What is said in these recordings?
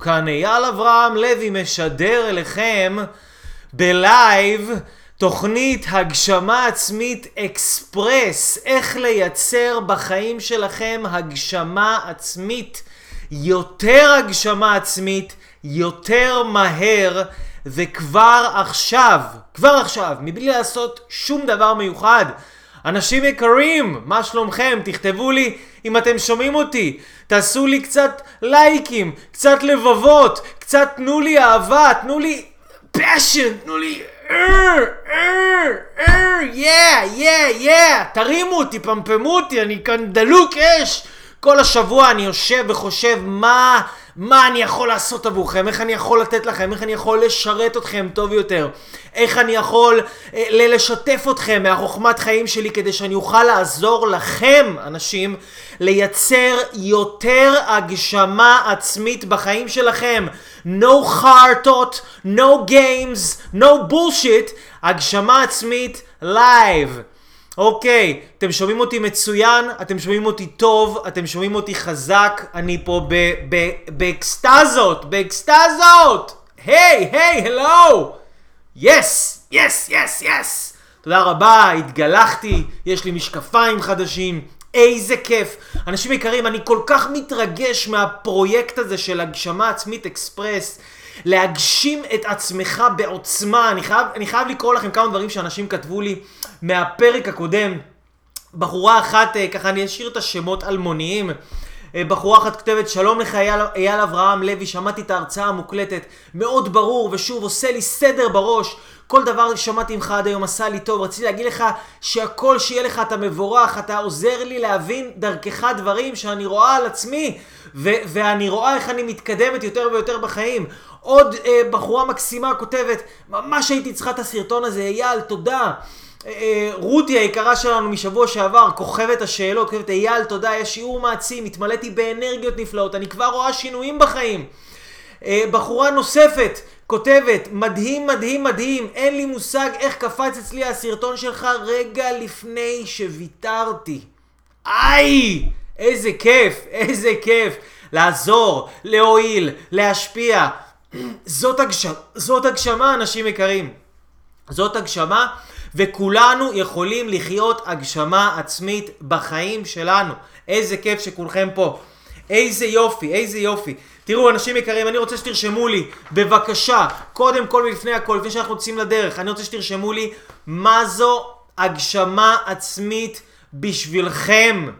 כאן אייל אברהם לוי משדר אליכם בלייב תוכנית הגשמה עצמית אקספרס, איך לייצר בחיים שלכם הגשמה עצמית, יותר הגשמה עצמית, יותר מהר וכבר עכשיו, כבר עכשיו, מבלי לעשות שום דבר מיוחד. אנשים יקרים, מה שלומכם? תכתבו לי אם אתם שומעים אותי. תעשו לי קצת לייקים, קצת לבבות, קצת תנו לי אהבה, תנו לי פשן, תנו לי... יא, יא, יא, תרימו אותי, פמפמו אותי, אני כאן דלוק אש. כל השבוע אני יושב וחושב מה, מה אני יכול לעשות עבורכם, איך אני יכול לתת לכם, איך אני יכול לשרת אתכם טוב יותר, איך אני יכול אה, לשתף אתכם מהחוכמת חיים שלי כדי שאני אוכל לעזור לכם, אנשים, לייצר יותר הגשמה עצמית בחיים שלכם. No thought, no games, no bullshit, הגשמה עצמית live. אוקיי, אתם שומעים אותי מצוין, אתם שומעים אותי טוב, אתם שומעים אותי חזק, אני פה באקסטזות, באקסטזות! היי, היי, הלו! יס, יס, יס, יס! תודה רבה, התגלחתי, יש לי משקפיים חדשים, איזה כיף. אנשים יקרים, אני כל כך מתרגש מהפרויקט הזה של הגשמה עצמית אקספרס. להגשים את עצמך בעוצמה. אני חייב, אני חייב לקרוא לכם כמה דברים שאנשים כתבו לי מהפרק הקודם. בחורה אחת, אה, ככה אני אשאיר את השמות אלמוניים. אה, בחורה אחת כותבת, שלום לך אייל, אייל אברהם לוי, שמעתי את ההרצאה המוקלטת, מאוד ברור, ושוב, עושה לי סדר בראש. כל דבר ששמעתי ממך עד היום עשה לי טוב. רציתי להגיד לך שהכל שיהיה לך אתה מבורך, אתה עוזר לי להבין דרכך דברים שאני רואה על עצמי, ו- ואני רואה איך אני מתקדמת יותר ויותר בחיים. עוד אה, בחורה מקסימה כותבת, ממש הייתי צריכה את הסרטון הזה, אייל, תודה. אה, אה, רותי היקרה שלנו משבוע שעבר, כוכבת השאלות, כותבת, אייל, תודה, יש שיעור מעצים, התמלאתי באנרגיות נפלאות, אני כבר רואה שינויים בחיים. אה, בחורה נוספת כותבת, מדהים, מדהים, מדהים, אין לי מושג איך קפץ אצלי הסרטון שלך רגע לפני שוויתרתי. איי! איזה כיף, איזה כיף. לעזור, להועיל, להשפיע. זאת, הגש... זאת הגשמה, אנשים יקרים. זאת הגשמה, וכולנו יכולים לחיות הגשמה עצמית בחיים שלנו. איזה כיף שכולכם פה. איזה יופי, איזה יופי. תראו, אנשים יקרים, אני רוצה שתרשמו לי, בבקשה, קודם כל ולפני הכל, לפני שאנחנו יוצאים לדרך, אני רוצה שתרשמו לי מה זו הגשמה עצמית בשבילכם.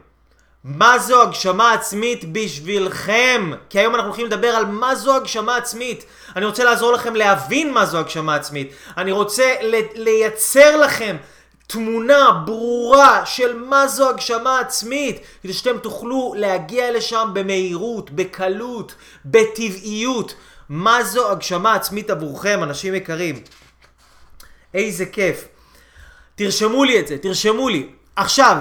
מה זו הגשמה עצמית בשבילכם? כי היום אנחנו הולכים לדבר על מה זו הגשמה עצמית. אני רוצה לעזור לכם להבין מה זו הגשמה עצמית. אני רוצה לייצר לכם תמונה ברורה של מה זו הגשמה עצמית, כדי שאתם תוכלו להגיע לשם במהירות, בקלות, בטבעיות. מה זו הגשמה עצמית עבורכם, אנשים יקרים? איזה כיף. תרשמו לי את זה, תרשמו לי. עכשיו,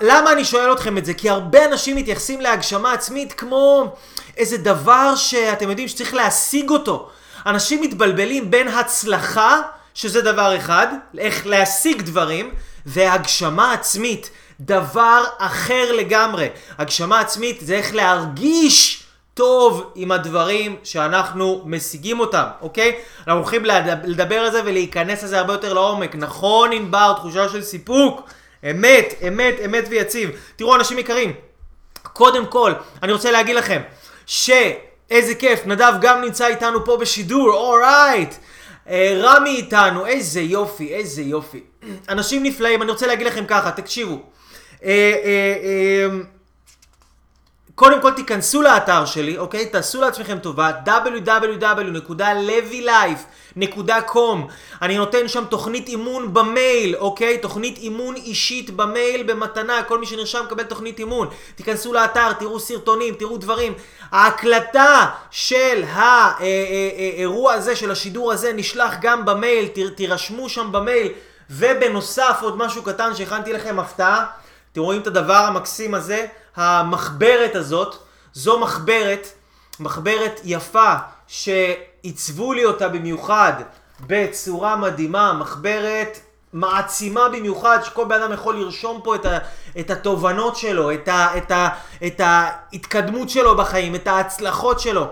למה אני שואל אתכם את זה? כי הרבה אנשים מתייחסים להגשמה עצמית כמו איזה דבר שאתם יודעים שצריך להשיג אותו. אנשים מתבלבלים בין הצלחה, שזה דבר אחד, איך להשיג דברים, והגשמה עצמית, דבר אחר לגמרי. הגשמה עצמית זה איך להרגיש טוב עם הדברים שאנחנו משיגים אותם, אוקיי? אנחנו הולכים לדבר על זה ולהיכנס לזה הרבה יותר לעומק. נכון, ענבר, תחושה של סיפוק. אמת, אמת, אמת ויציב. תראו, אנשים יקרים, קודם כל, אני רוצה להגיד לכם, שאיזה כיף, נדב גם נמצא איתנו פה בשידור, אורייט. אה, רמי איתנו, איזה יופי, איזה יופי. אנשים נפלאים, אני רוצה להגיד לכם ככה, תקשיבו. אה, אה, קודם כל תיכנסו לאתר שלי, אוקיי? תעשו לעצמכם טובה, www.levylife.com אני נותן שם תוכנית אימון במייל, אוקיי? תוכנית אימון אישית במייל במתנה, כל מי שנרשם מקבל תוכנית אימון. תיכנסו לאתר, תראו סרטונים, תראו דברים. ההקלטה של האירוע הזה, של השידור הזה, נשלח גם במייל, תירשמו שם במייל. ובנוסף, עוד משהו קטן שהכנתי לכם הפתעה. אתם רואים את הדבר המקסים הזה? המחברת הזאת, זו מחברת, מחברת יפה שעיצבו לי אותה במיוחד בצורה מדהימה, מחברת, מעצימה במיוחד, שכל בן אדם יכול לרשום פה את, ה, את התובנות שלו, את, ה, את, ה, את ההתקדמות שלו בחיים, את ההצלחות שלו.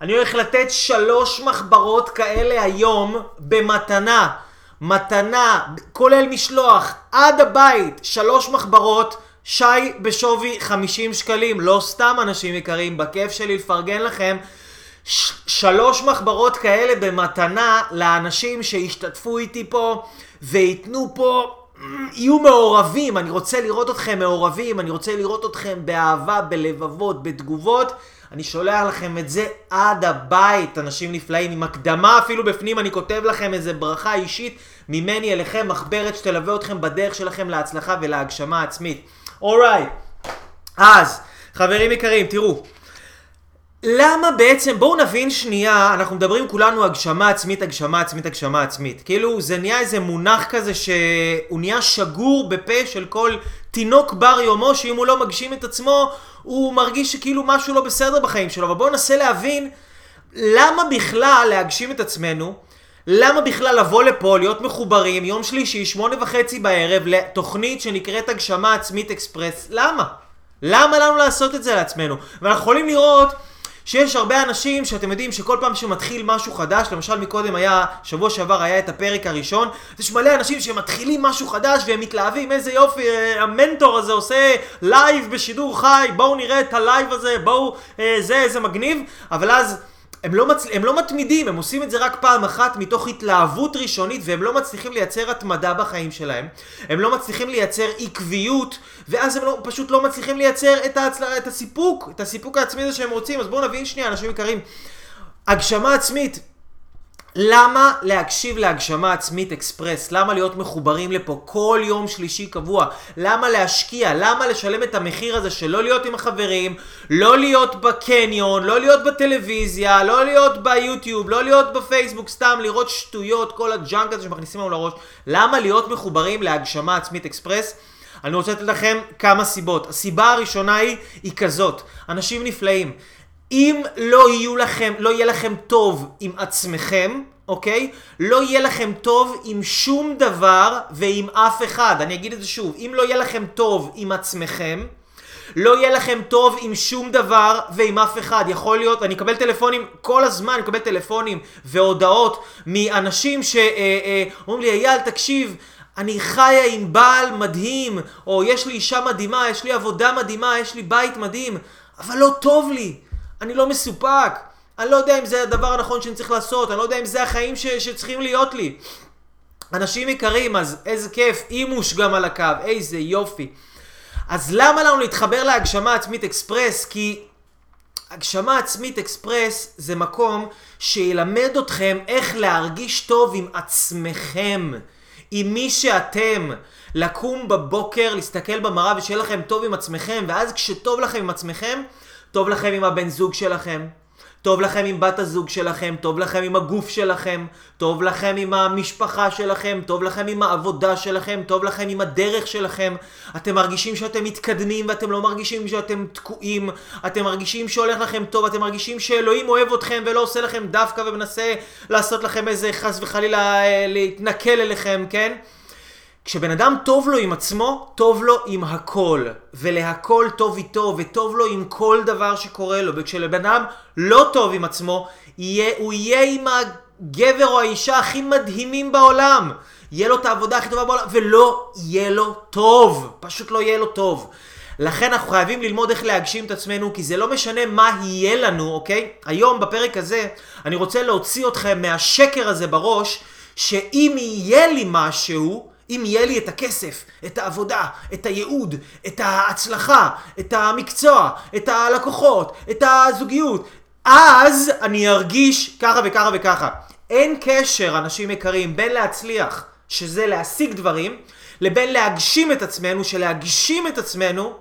אני הולך לתת שלוש מחברות כאלה היום במתנה. מתנה, כולל משלוח, עד הבית, שלוש מחברות. שי בשווי 50 שקלים, לא סתם אנשים יקרים, בכיף שלי לפרגן לכם. ש- שלוש מחברות כאלה במתנה לאנשים שישתתפו איתי פה וייתנו פה, יהיו מעורבים, אני רוצה לראות אתכם מעורבים, אני רוצה לראות אתכם באהבה, בלבבות, בתגובות. אני שולח לכם את זה עד הבית, אנשים נפלאים, עם הקדמה אפילו בפנים, אני כותב לכם איזה ברכה אישית ממני אליכם, מחברת שתלווה אתכם בדרך שלכם להצלחה ולהגשמה עצמית. אורייט, אז, חברים יקרים, תראו. למה בעצם, בואו נבין שנייה, אנחנו מדברים כולנו הגשמה עצמית, הגשמה עצמית, הגשמה עצמית. כאילו זה נהיה איזה מונח כזה שהוא נהיה שגור בפה של כל תינוק בר יומו, שאם הוא לא מגשים את עצמו, הוא מרגיש שכאילו משהו לא בסדר בחיים שלו. אבל בואו ננסה להבין למה בכלל להגשים את עצמנו, למה בכלל לבוא לפה, להיות מחוברים, יום שלישי, שמונה וחצי בערב, לתוכנית שנקראת הגשמה עצמית אקספרס. למה? למה לנו לעשות את זה לעצמנו? ואנחנו יכולים לראות... שיש הרבה אנשים שאתם יודעים שכל פעם שמתחיל משהו חדש, למשל מקודם היה, שבוע שעבר היה את הפרק הראשון, יש מלא אנשים שמתחילים משהו חדש והם מתלהבים, איזה יופי, אה, המנטור הזה עושה לייב בשידור חי, בואו נראה את הלייב הזה, בואו, אה, זה, איזה מגניב, אבל אז... הם לא, מצ... הם לא מתמידים, הם עושים את זה רק פעם אחת מתוך התלהבות ראשונית והם לא מצליחים לייצר התמדה בחיים שלהם. הם לא מצליחים לייצר עקביות ואז הם לא, פשוט לא מצליחים לייצר את, ההצל... את הסיפוק, את הסיפוק העצמי הזה שהם רוצים. אז בואו נבין שנייה, אנשים יקרים. הגשמה עצמית למה להקשיב להגשמה עצמית אקספרס? למה להיות מחוברים לפה כל יום שלישי קבוע? למה להשקיע? למה לשלם את המחיר הזה של לא להיות עם החברים, לא להיות בקניון, לא להיות בטלוויזיה, לא להיות ביוטיוב, לא להיות בפייסבוק, סתם לראות שטויות, כל הג'אנק הזה שמכניסים לנו לראש? למה להיות מחוברים להגשמה עצמית אקספרס? אני רוצה לתת לכם כמה סיבות. הסיבה הראשונה היא, היא כזאת, אנשים נפלאים. אם לא יהיו לכם, לא יהיה לכם טוב עם עצמכם, אוקיי? לא יהיה לכם טוב עם שום דבר ועם אף אחד. אני אגיד את זה שוב, אם לא יהיה לכם טוב עם עצמכם, לא יהיה לכם טוב עם שום דבר ועם אף אחד. יכול להיות, אני אקבל טלפונים כל הזמן, אני אקבל טלפונים והודעות מאנשים שאומרים לי, אייל, תקשיב, אני חיה עם בעל מדהים, או יש לי אישה מדהימה, יש לי עבודה מדהימה, יש לי בית מדהים, אבל לא טוב לי. אני לא מסופק, אני לא יודע אם זה הדבר הנכון שאני צריך לעשות, אני לא יודע אם זה החיים ש- שצריכים להיות לי. אנשים יקרים, אז איזה כיף, אימוש גם על הקו, איזה יופי. אז למה לנו להתחבר להגשמה עצמית אקספרס? כי הגשמה עצמית אקספרס זה מקום שילמד אתכם איך להרגיש טוב עם עצמכם, עם מי שאתם. לקום בבוקר, להסתכל במראה ושיהיה לכם טוב עם עצמכם, ואז כשטוב לכם עם עצמכם, טוב לכם עם הבן זוג שלכם, טוב לכם עם בת הזוג שלכם, טוב לכם עם הגוף שלכם, טוב לכם עם המשפחה שלכם, טוב לכם עם העבודה שלכם, טוב לכם עם הדרך שלכם. אתם מרגישים שאתם מתקדמים ואתם לא מרגישים שאתם תקועים, אתם מרגישים שהולך לכם טוב, אתם מרגישים שאלוהים אוהב אתכם ולא עושה לכם דווקא ומנסה לעשות לכם איזה חס וחלילה אה, להתנכל אליכם, כן? כשבן אדם טוב לו עם עצמו, טוב לו עם הכל. ולהכל טוב איתו, וטוב לו עם כל דבר שקורה לו. וכשלבן אדם לא טוב עם עצמו, יהיה, הוא יהיה עם הגבר או האישה הכי מדהימים בעולם. יהיה לו את העבודה הכי טובה בעולם, ולא יהיה לו טוב. פשוט לא יהיה לו טוב. לכן אנחנו חייבים ללמוד איך להגשים את עצמנו, כי זה לא משנה מה יהיה לנו, אוקיי? היום בפרק הזה, אני רוצה להוציא אתכם מהשקר הזה בראש, שאם יהיה לי משהו, אם יהיה לי את הכסף, את העבודה, את הייעוד, את ההצלחה, את המקצוע, את הלקוחות, את הזוגיות, אז אני ארגיש ככה וככה וככה. אין קשר, אנשים יקרים, בין להצליח, שזה להשיג דברים, לבין להגשים את עצמנו, שלהגשים את עצמנו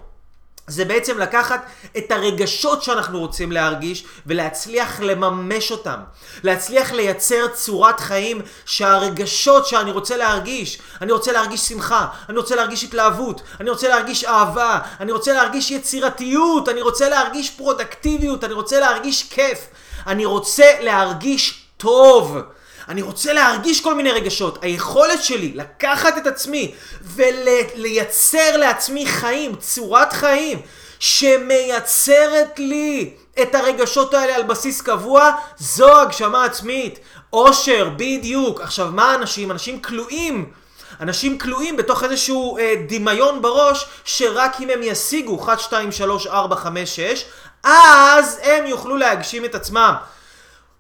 זה בעצם לקחת את הרגשות שאנחנו רוצים להרגיש ולהצליח לממש אותם. להצליח לייצר צורת חיים שהרגשות שאני רוצה להרגיש, אני רוצה להרגיש שמחה, אני רוצה להרגיש התלהבות, אני רוצה להרגיש אהבה, אני רוצה להרגיש יצירתיות, אני רוצה להרגיש פרודקטיביות, אני רוצה להרגיש כיף, אני רוצה להרגיש טוב. אני רוצה להרגיש כל מיני רגשות. היכולת שלי לקחת את עצמי ולייצר לעצמי חיים, צורת חיים, שמייצרת לי את הרגשות האלה על בסיס קבוע, זו הגשמה עצמית. אושר, בדיוק. עכשיו, מה אנשים? אנשים כלואים. אנשים כלואים בתוך איזשהו אה, דמיון בראש, שרק אם הם ישיגו 1, 2, 3, 4, 5, 6, אז הם יוכלו להגשים את עצמם.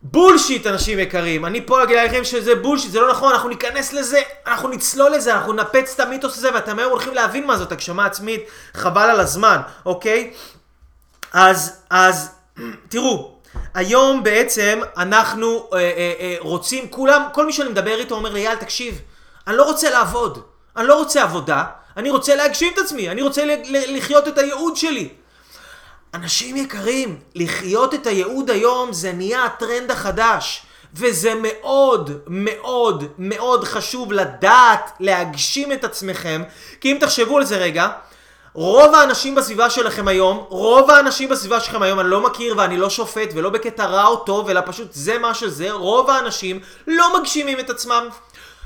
בולשיט, אנשים יקרים. אני פה אגיד לכם שזה בולשיט, זה לא נכון, אנחנו ניכנס לזה, אנחנו נצלול לזה, אנחנו נפץ את המיתוס הזה, ואתם היום הולכים להבין מה זאת הגשמה עצמית, חבל על הזמן, אוקיי? אז, אז, תראו, היום בעצם אנחנו אה, אה, אה, רוצים, כולם, כל מי שאני מדבר איתו אומר לי, יאל, תקשיב, אני לא רוצה לעבוד, אני לא רוצה עבודה, אני רוצה להגשים את עצמי, אני רוצה לחיות את הייעוד שלי. אנשים יקרים, לחיות את הייעוד היום זה נהיה הטרנד החדש. וזה מאוד מאוד מאוד חשוב לדעת להגשים את עצמכם, כי אם תחשבו על זה רגע, רוב האנשים בסביבה שלכם היום, רוב האנשים בסביבה שלכם היום, אני לא מכיר ואני לא שופט ולא בקטע רע או טוב, אלא פשוט זה מה שזה, רוב האנשים לא מגשימים את עצמם.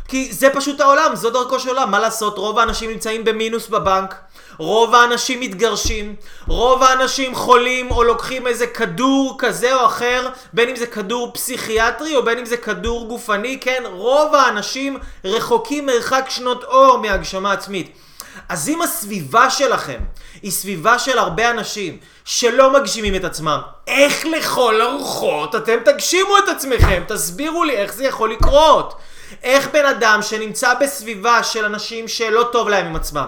כי זה פשוט העולם, זו דרכו של עולם, מה לעשות, רוב האנשים נמצאים במינוס בבנק. רוב האנשים מתגרשים, רוב האנשים חולים או לוקחים איזה כדור כזה או אחר, בין אם זה כדור פסיכיאטרי או בין אם זה כדור גופני, כן, רוב האנשים רחוקים מרחק שנות אור מהגשמה עצמית. אז אם הסביבה שלכם היא סביבה של הרבה אנשים שלא מגשימים את עצמם, איך לכל הרוחות אתם תגשימו את עצמכם? תסבירו לי איך זה יכול לקרות. איך בן אדם שנמצא בסביבה של אנשים שלא טוב להם עם עצמם,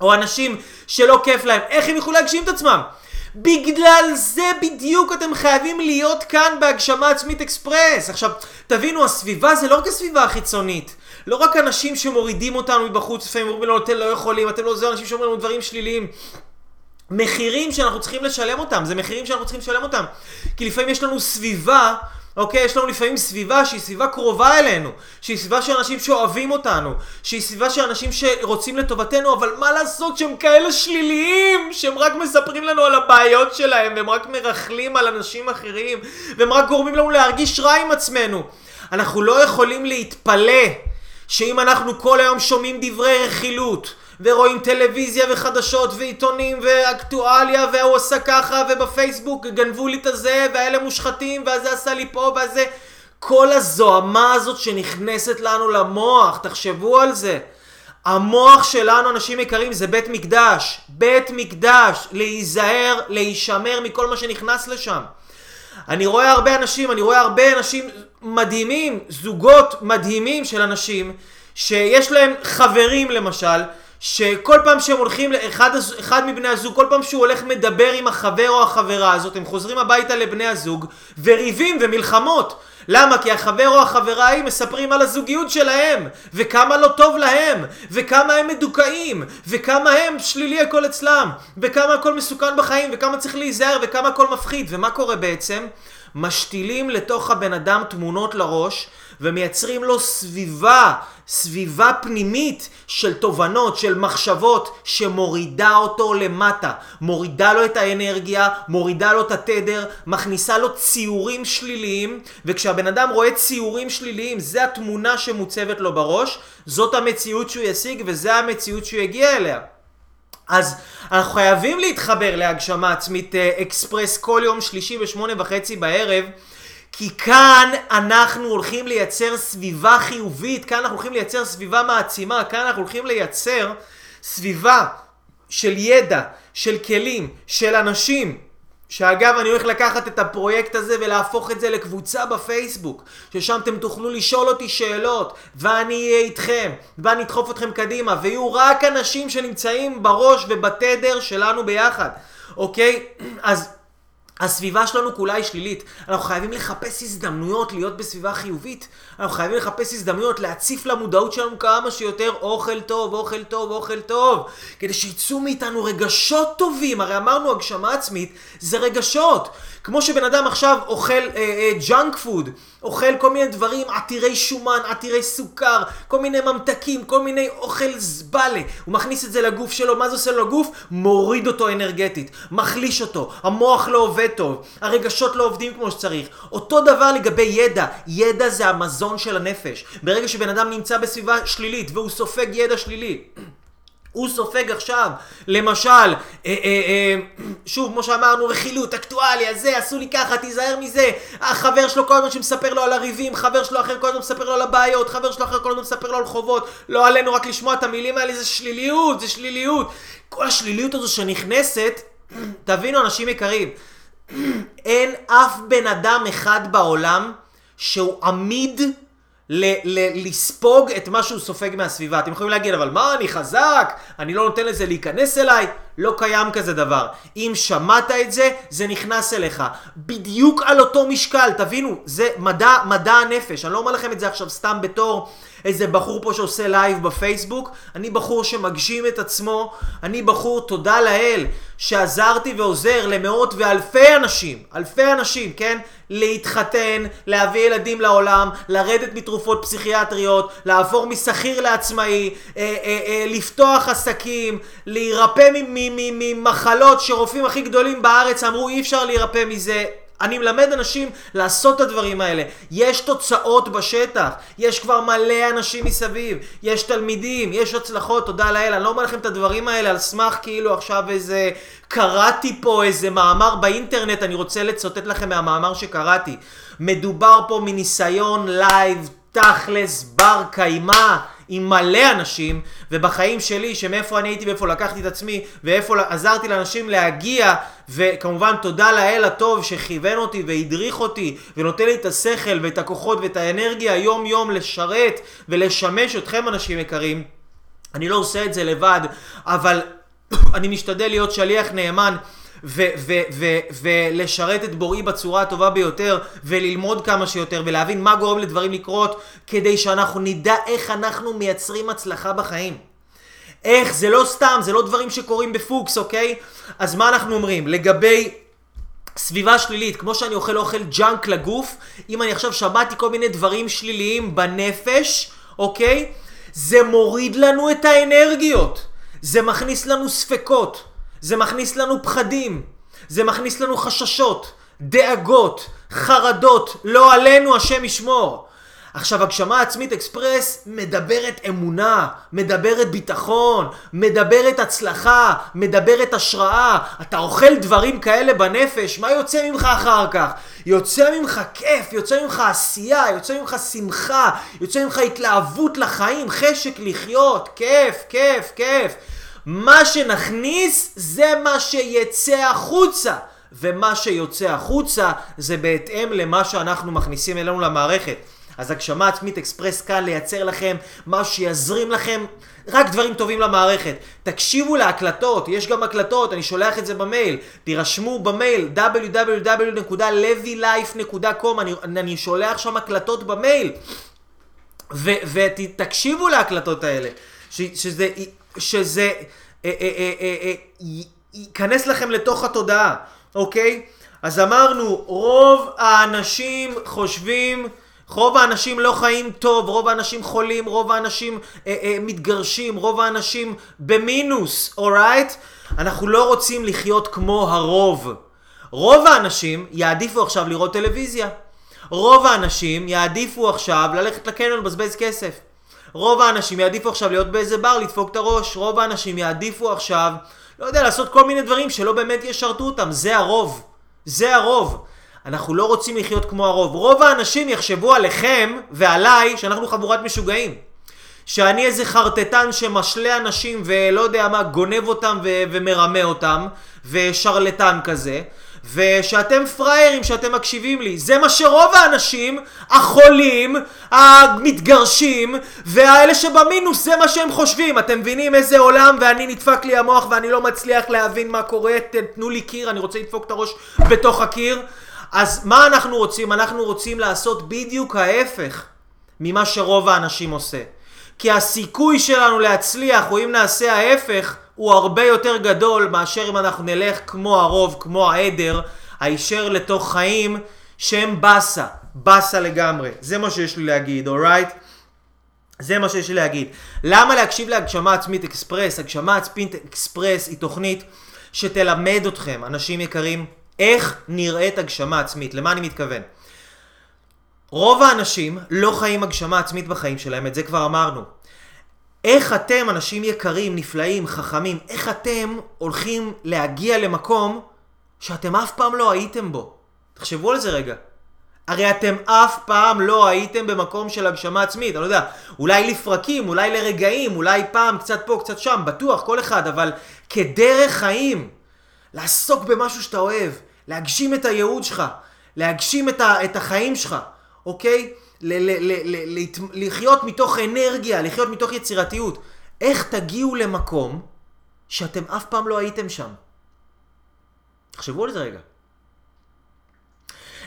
או אנשים שלא כיף להם, איך הם יוכלו להגשים את עצמם? בגלל זה בדיוק אתם חייבים להיות כאן בהגשמה עצמית אקספרס. עכשיו, תבינו, הסביבה זה לא רק הסביבה החיצונית. לא רק אנשים שמורידים אותנו מבחוץ, לפעמים אומרים לנו, אתם לא יכולים, אתם לא זה, אנשים שאומרים לנו דברים שליליים. מחירים שאנחנו צריכים לשלם אותם, זה מחירים שאנחנו צריכים לשלם אותם. כי לפעמים יש לנו סביבה אוקיי? יש לנו לפעמים סביבה שהיא סביבה קרובה אלינו, שהיא סביבה של אנשים שאוהבים אותנו, שהיא סביבה של אנשים שרוצים לטובתנו, אבל מה לעשות שהם כאלה שליליים, שהם רק מספרים לנו על הבעיות שלהם, והם רק מרכלים על אנשים אחרים, והם רק גורמים לנו להרגיש רע עם עצמנו. אנחנו לא יכולים להתפלא שאם אנחנו כל היום שומעים דברי רכילות, ורואים טלוויזיה וחדשות ועיתונים ואקטואליה והוא עשה ככה ובפייסבוק גנבו לי את הזה והאלה מושחתים והזה עשה לי פה והזה כל הזוהמה הזאת שנכנסת לנו למוח, תחשבו על זה. המוח שלנו, אנשים יקרים, זה בית מקדש. בית מקדש. להיזהר, להישמר מכל מה שנכנס לשם. אני רואה הרבה אנשים, אני רואה הרבה אנשים מדהימים, זוגות מדהימים של אנשים, שיש להם חברים למשל, שכל פעם שהם הולכים, אחד, אחד מבני הזוג, כל פעם שהוא הולך מדבר עם החבר או החברה הזאת, הם חוזרים הביתה לבני הזוג וריבים ומלחמות. למה? כי החבר או החברה ההיא מספרים על הזוגיות שלהם, וכמה לא טוב להם, וכמה הם מדוכאים, וכמה הם שלילי הכל אצלם, וכמה הכל מסוכן בחיים, וכמה צריך להיזהר, וכמה הכל מפחיד. ומה קורה בעצם? משתילים לתוך הבן אדם תמונות לראש, ומייצרים לו סביבה, סביבה פנימית של תובנות, של מחשבות, שמורידה אותו למטה. מורידה לו את האנרגיה, מורידה לו את התדר, מכניסה לו ציורים שליליים, וכשהבן אדם רואה ציורים שליליים, זה התמונה שמוצבת לו בראש, זאת המציאות שהוא ישיג וזה המציאות שהוא יגיע אליה. אז אנחנו חייבים להתחבר להגשמה עצמית אה, אקספרס כל יום שלישי בשמונה וחצי בערב כי כאן אנחנו הולכים לייצר סביבה חיובית, כאן אנחנו הולכים לייצר סביבה מעצימה, כאן אנחנו הולכים לייצר סביבה של ידע, של כלים, של אנשים. שאגב, אני הולך לקחת את הפרויקט הזה ולהפוך את זה לקבוצה בפייסבוק, ששם אתם תוכלו לשאול אותי שאלות, ואני אהיה איתכם, ואני אדחוף אתכם קדימה, ויהיו רק אנשים שנמצאים בראש ובתדר שלנו ביחד, אוקיי? אז... הסביבה שלנו כולה היא שלילית. אנחנו חייבים לחפש הזדמנויות להיות בסביבה חיובית. אנחנו חייבים לחפש הזדמנויות להציף למודעות שלנו כמה שיותר אוכל טוב, אוכל טוב, אוכל טוב. כדי שיצאו מאיתנו רגשות טובים. הרי אמרנו הגשמה עצמית זה רגשות. כמו שבן אדם עכשיו אוכל ג'אנק אה, פוד, אה, אוכל כל מיני דברים עתירי שומן, עתירי סוכר, כל מיני ממתקים, כל מיני אוכל זבלה. הוא מכניס את זה לגוף שלו, מה זה עושה לו לגוף? מוריד אותו אנרגטית, מחליש אותו, המוח לא עובד טוב, הרגשות לא עובדים כמו שצריך. אותו דבר לגבי ידע, ידע זה המזון של הנפש. ברגע שבן אדם נמצא בסביבה שלילית והוא סופג ידע שלילי, הוא סופג עכשיו, למשל, אה, אה, אה, שוב, כמו שאמרנו, רכילות, אקטואליה, זה, עשו לי ככה, תיזהר מזה. החבר שלו כל הזמן שמספר לו על הריבים, חבר שלו אחר כל הזמן מספר לו על הבעיות, חבר שלו אחר כל הזמן מספר לו על חובות. לא עלינו רק לשמוע את המילים האלה, זה שליליות, זה שליליות. כל השליליות הזו שנכנסת, תבינו, אנשים יקרים, אין אף בן אדם אחד בעולם שהוא עמיד ל- ל- לספוג את מה שהוא סופג מהסביבה. אתם יכולים להגיד, אבל מה, אני חזק, אני לא נותן לזה להיכנס אליי. לא קיים כזה דבר. אם שמעת את זה, זה נכנס אליך. בדיוק על אותו משקל, תבינו, זה מדע, מדע הנפש. אני לא אומר לכם את זה עכשיו סתם בתור איזה בחור פה שעושה לייב בפייסבוק. אני בחור שמגשים את עצמו. אני בחור, תודה לאל, שעזרתי ועוזר למאות ואלפי אנשים, אלפי אנשים, כן? להתחתן, להביא ילדים לעולם, לרדת מתרופות פסיכיאטריות, לעבור משכיר לעצמאי, אה, אה, אה, לפתוח עסקים, להירפא ממחלות שרופאים הכי גדולים בארץ אמרו אי אפשר להירפא מזה. אני מלמד אנשים לעשות את הדברים האלה. יש תוצאות בשטח, יש כבר מלא אנשים מסביב, יש תלמידים, יש הצלחות, תודה לאל. אני לא אומר לכם את הדברים האלה על סמך כאילו עכשיו איזה... קראתי פה איזה מאמר באינטרנט, אני רוצה לצטט לכם מהמאמר שקראתי. מדובר פה מניסיון לייב, תכלס, בר קיימא. עם מלא אנשים, ובחיים שלי, שמאיפה אני הייתי ואיפה לקחתי את עצמי, ואיפה עזרתי לאנשים להגיע, וכמובן תודה לאל הטוב שכיוון אותי והדריך אותי, ונותן לי את השכל ואת הכוחות ואת האנרגיה יום יום לשרת ולשמש אתכם אנשים יקרים. אני לא עושה את זה לבד, אבל אני משתדל להיות שליח נאמן. ולשרת את בוראי בצורה הטובה ביותר, וללמוד כמה שיותר, ולהבין מה גורם לדברים לקרות, כדי שאנחנו נדע איך אנחנו מייצרים הצלחה בחיים. איך, זה לא סתם, זה לא דברים שקורים בפוקס, אוקיי? אז מה אנחנו אומרים? לגבי סביבה שלילית, כמו שאני אוכל אוכל ג'אנק לגוף, אם אני עכשיו שמעתי כל מיני דברים שליליים בנפש, אוקיי? זה מוריד לנו את האנרגיות. זה מכניס לנו ספקות. זה מכניס לנו פחדים, זה מכניס לנו חששות, דאגות, חרדות, לא עלינו השם ישמור. עכשיו, הגשמה עצמית אקספרס מדברת אמונה, מדברת ביטחון, מדברת הצלחה, מדברת השראה. אתה אוכל דברים כאלה בנפש, מה יוצא ממך אחר כך? יוצא ממך כיף, יוצא ממך עשייה, יוצא ממך שמחה, יוצא ממך התלהבות לחיים, חשק לחיות, כיף, כיף, כיף. מה שנכניס זה מה שיצא החוצה. ומה שיוצא החוצה זה בהתאם למה שאנחנו מכניסים אלינו למערכת. אז הגשמה עצמית אקספרס כאן לייצר לכם מה שיזרים לכם רק דברים טובים למערכת. תקשיבו להקלטות, יש גם הקלטות, אני שולח את זה במייל. תירשמו במייל www.levylife.com, אני, אני שולח שם הקלטות במייל. ותקשיבו להקלטות האלה. ש, שזה שזה אה, אה, אה, ייכנס לכם לתוך התודעה, אוקיי? אז אמרנו, רוב האנשים חושבים, רוב האנשים לא חיים טוב, רוב האנשים חולים, רוב האנשים מתגרשים, רוב האנשים במינוס, אורייט? אנחנו לא רוצים לחיות כמו הרוב. רוב האנשים יעדיפו עכשיו לראות טלוויזיה. רוב האנשים יעדיפו עכשיו ללכת לקניון לבזבז כסף. רוב האנשים יעדיפו עכשיו להיות באיזה בר, לדפוק את הראש. רוב האנשים יעדיפו עכשיו, לא יודע, לעשות כל מיני דברים שלא באמת ישרתו אותם. זה הרוב. זה הרוב. אנחנו לא רוצים לחיות כמו הרוב. רוב האנשים יחשבו עליכם ועליי שאנחנו חבורת משוגעים. שאני איזה חרטטן שמשלה אנשים ולא יודע מה, גונב אותם ו- ומרמה אותם, ושרלטן כזה. ושאתם פראיירים שאתם מקשיבים לי. זה מה שרוב האנשים, החולים, המתגרשים, והאלה שבמינוס, זה מה שהם חושבים. אתם מבינים איזה עולם, ואני נדפק לי המוח ואני לא מצליח להבין מה קורה, תנו לי קיר, אני רוצה לדפוק את הראש בתוך הקיר. אז מה אנחנו רוצים? אנחנו רוצים לעשות בדיוק ההפך ממה שרוב האנשים עושה. כי הסיכוי שלנו להצליח, או אם נעשה ההפך, הוא הרבה יותר גדול מאשר אם אנחנו נלך כמו הרוב, כמו העדר, הישר לתוך חיים שהם באסה, באסה לגמרי. זה מה שיש לי להגיד, אורייט? זה מה שיש לי להגיד. למה להקשיב להגשמה עצמית אקספרס? הגשמה עצמית אקספרס היא תוכנית שתלמד אתכם, אנשים יקרים, איך נראית הגשמה עצמית? למה אני מתכוון? רוב האנשים לא חיים הגשמה עצמית בחיים שלהם, את זה כבר אמרנו. איך אתם, אנשים יקרים, נפלאים, חכמים, איך אתם הולכים להגיע למקום שאתם אף פעם לא הייתם בו? תחשבו על זה רגע. הרי אתם אף פעם לא הייתם במקום של הגשמה עצמית, אני לא יודע, אולי לפרקים, אולי לרגעים, אולי פעם קצת פה, קצת שם, בטוח, כל אחד, אבל כדרך חיים, לעסוק במשהו שאתה אוהב, להגשים את הייעוד שלך, להגשים את, ה, את החיים שלך, אוקיי? ל- ל- ל- ל- לחיות מתוך אנרגיה, לחיות מתוך יצירתיות. איך תגיעו למקום שאתם אף פעם לא הייתם שם? תחשבו על זה רגע.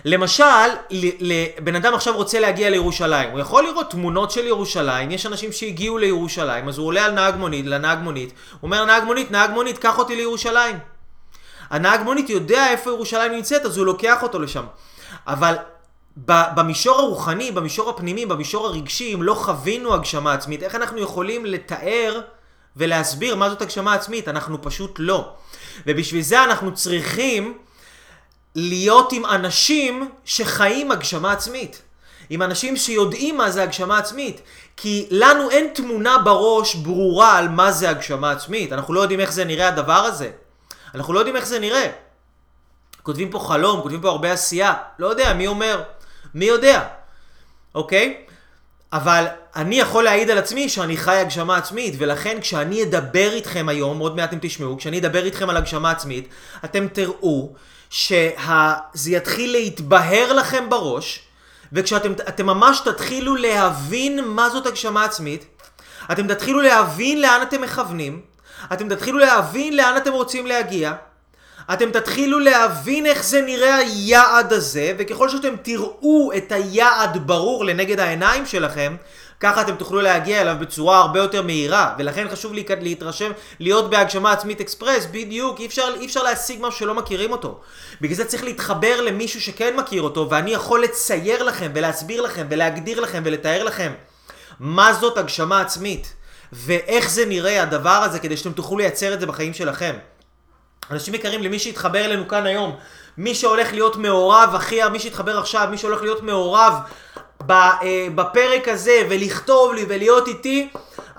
למשל, בן אדם עכשיו רוצה להגיע לירושלים, הוא יכול לראות תמונות של ירושלים, יש אנשים שהגיעו לירושלים, אז הוא עולה על נהג מונית, לנהג מונית, הוא אומר נהג מונית, נהג מונית, קח אותי לירושלים. הנהג מונית יודע איפה ירושלים נמצאת, אז הוא לוקח אותו לשם. אבל במישור הרוחני, במישור הפנימי, במישור הרגשי, אם לא חווינו הגשמה עצמית, איך אנחנו יכולים לתאר ולהסביר מה זאת הגשמה עצמית? אנחנו פשוט לא. ובשביל זה אנחנו צריכים להיות עם אנשים שחיים הגשמה עצמית. עם אנשים שיודעים מה זה הגשמה עצמית. כי לנו אין תמונה בראש ברורה על מה זה הגשמה עצמית. אנחנו לא יודעים איך זה נראה הדבר הזה. אנחנו לא יודעים איך זה נראה. כותבים פה חלום, כותבים פה הרבה עשייה. לא יודע, מי אומר? מי יודע? אוקיי? אבל אני יכול להעיד על עצמי שאני חי הגשמה עצמית, ולכן כשאני אדבר איתכם היום, עוד מעט אתם תשמעו, כשאני אדבר איתכם על הגשמה עצמית, אתם תראו שזה יתחיל להתבהר לכם בראש, וכשאתם ממש תתחילו להבין מה זאת הגשמה עצמית, אתם תתחילו להבין לאן אתם מכוונים, אתם תתחילו להבין לאן אתם רוצים להגיע, אתם תתחילו להבין איך זה נראה היעד הזה, וככל שאתם תראו את היעד ברור לנגד העיניים שלכם, ככה אתם תוכלו להגיע אליו בצורה הרבה יותר מהירה, ולכן חשוב לי להתרשם, להיות בהגשמה עצמית אקספרס, בדיוק, אי אפשר, אי אפשר להשיג משהו שלא מכירים אותו. בגלל זה צריך להתחבר למישהו שכן מכיר אותו, ואני יכול לצייר לכם, ולהסביר לכם, ולהגדיר לכם, ולתאר לכם מה זאת הגשמה עצמית, ואיך זה נראה הדבר הזה, כדי שאתם תוכלו לייצר את זה בחיים שלכם. אנשים יקרים, למי שהתחבר אלינו כאן היום, מי שהולך להיות מעורב, אחי, מי שהתחבר עכשיו, מי שהולך להיות מעורב אה, בפרק הזה ולכתוב לי ולהיות איתי,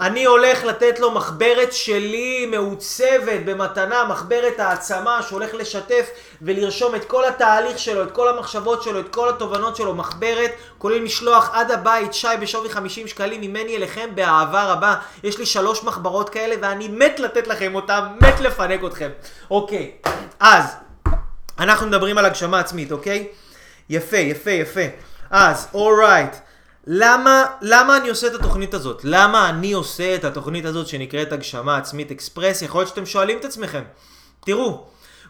אני הולך לתת לו מחברת שלי מעוצבת במתנה, מחברת העצמה שהולך לשתף ולרשום את כל התהליך שלו, את כל המחשבות שלו, את כל התובנות שלו, מחברת, כולל משלוח עד הבית, שי בשווי 50 שקלים ממני אליכם באהבה רבה. יש לי שלוש מחברות כאלה ואני מת לתת לכם אותם, מת לפנק אתכם. אוקיי, אז, אנחנו מדברים על הגשמה עצמית, אוקיי? יפה, יפה, יפה. אז, אורייט. למה, למה אני עושה את התוכנית הזאת? למה אני עושה את התוכנית הזאת שנקראת הגשמה עצמית אקספרס? יכול להיות שאתם שואלים את עצמכם. תראו,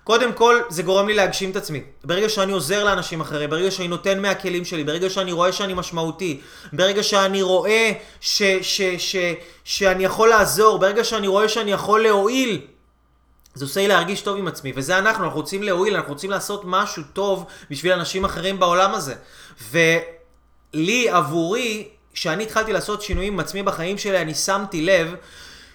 קודם כל זה גורם לי להגשים את עצמי. ברגע שאני עוזר לאנשים אחרים, ברגע שאני נותן מהכלים שלי, ברגע שאני רואה שאני משמעותי, ברגע שאני רואה ש, ש, ש, ש, שאני יכול לעזור, ברגע שאני רואה שאני יכול להועיל, זה עושה לי להרגיש טוב עם עצמי, וזה אנחנו, אנחנו רוצים להועיל, אנחנו רוצים לעשות משהו טוב בשביל אנשים אחרים בעולם הזה. ולי, עבורי, כשאני התחלתי לעשות שינויים עם עצמי בחיים שלי, אני שמתי לב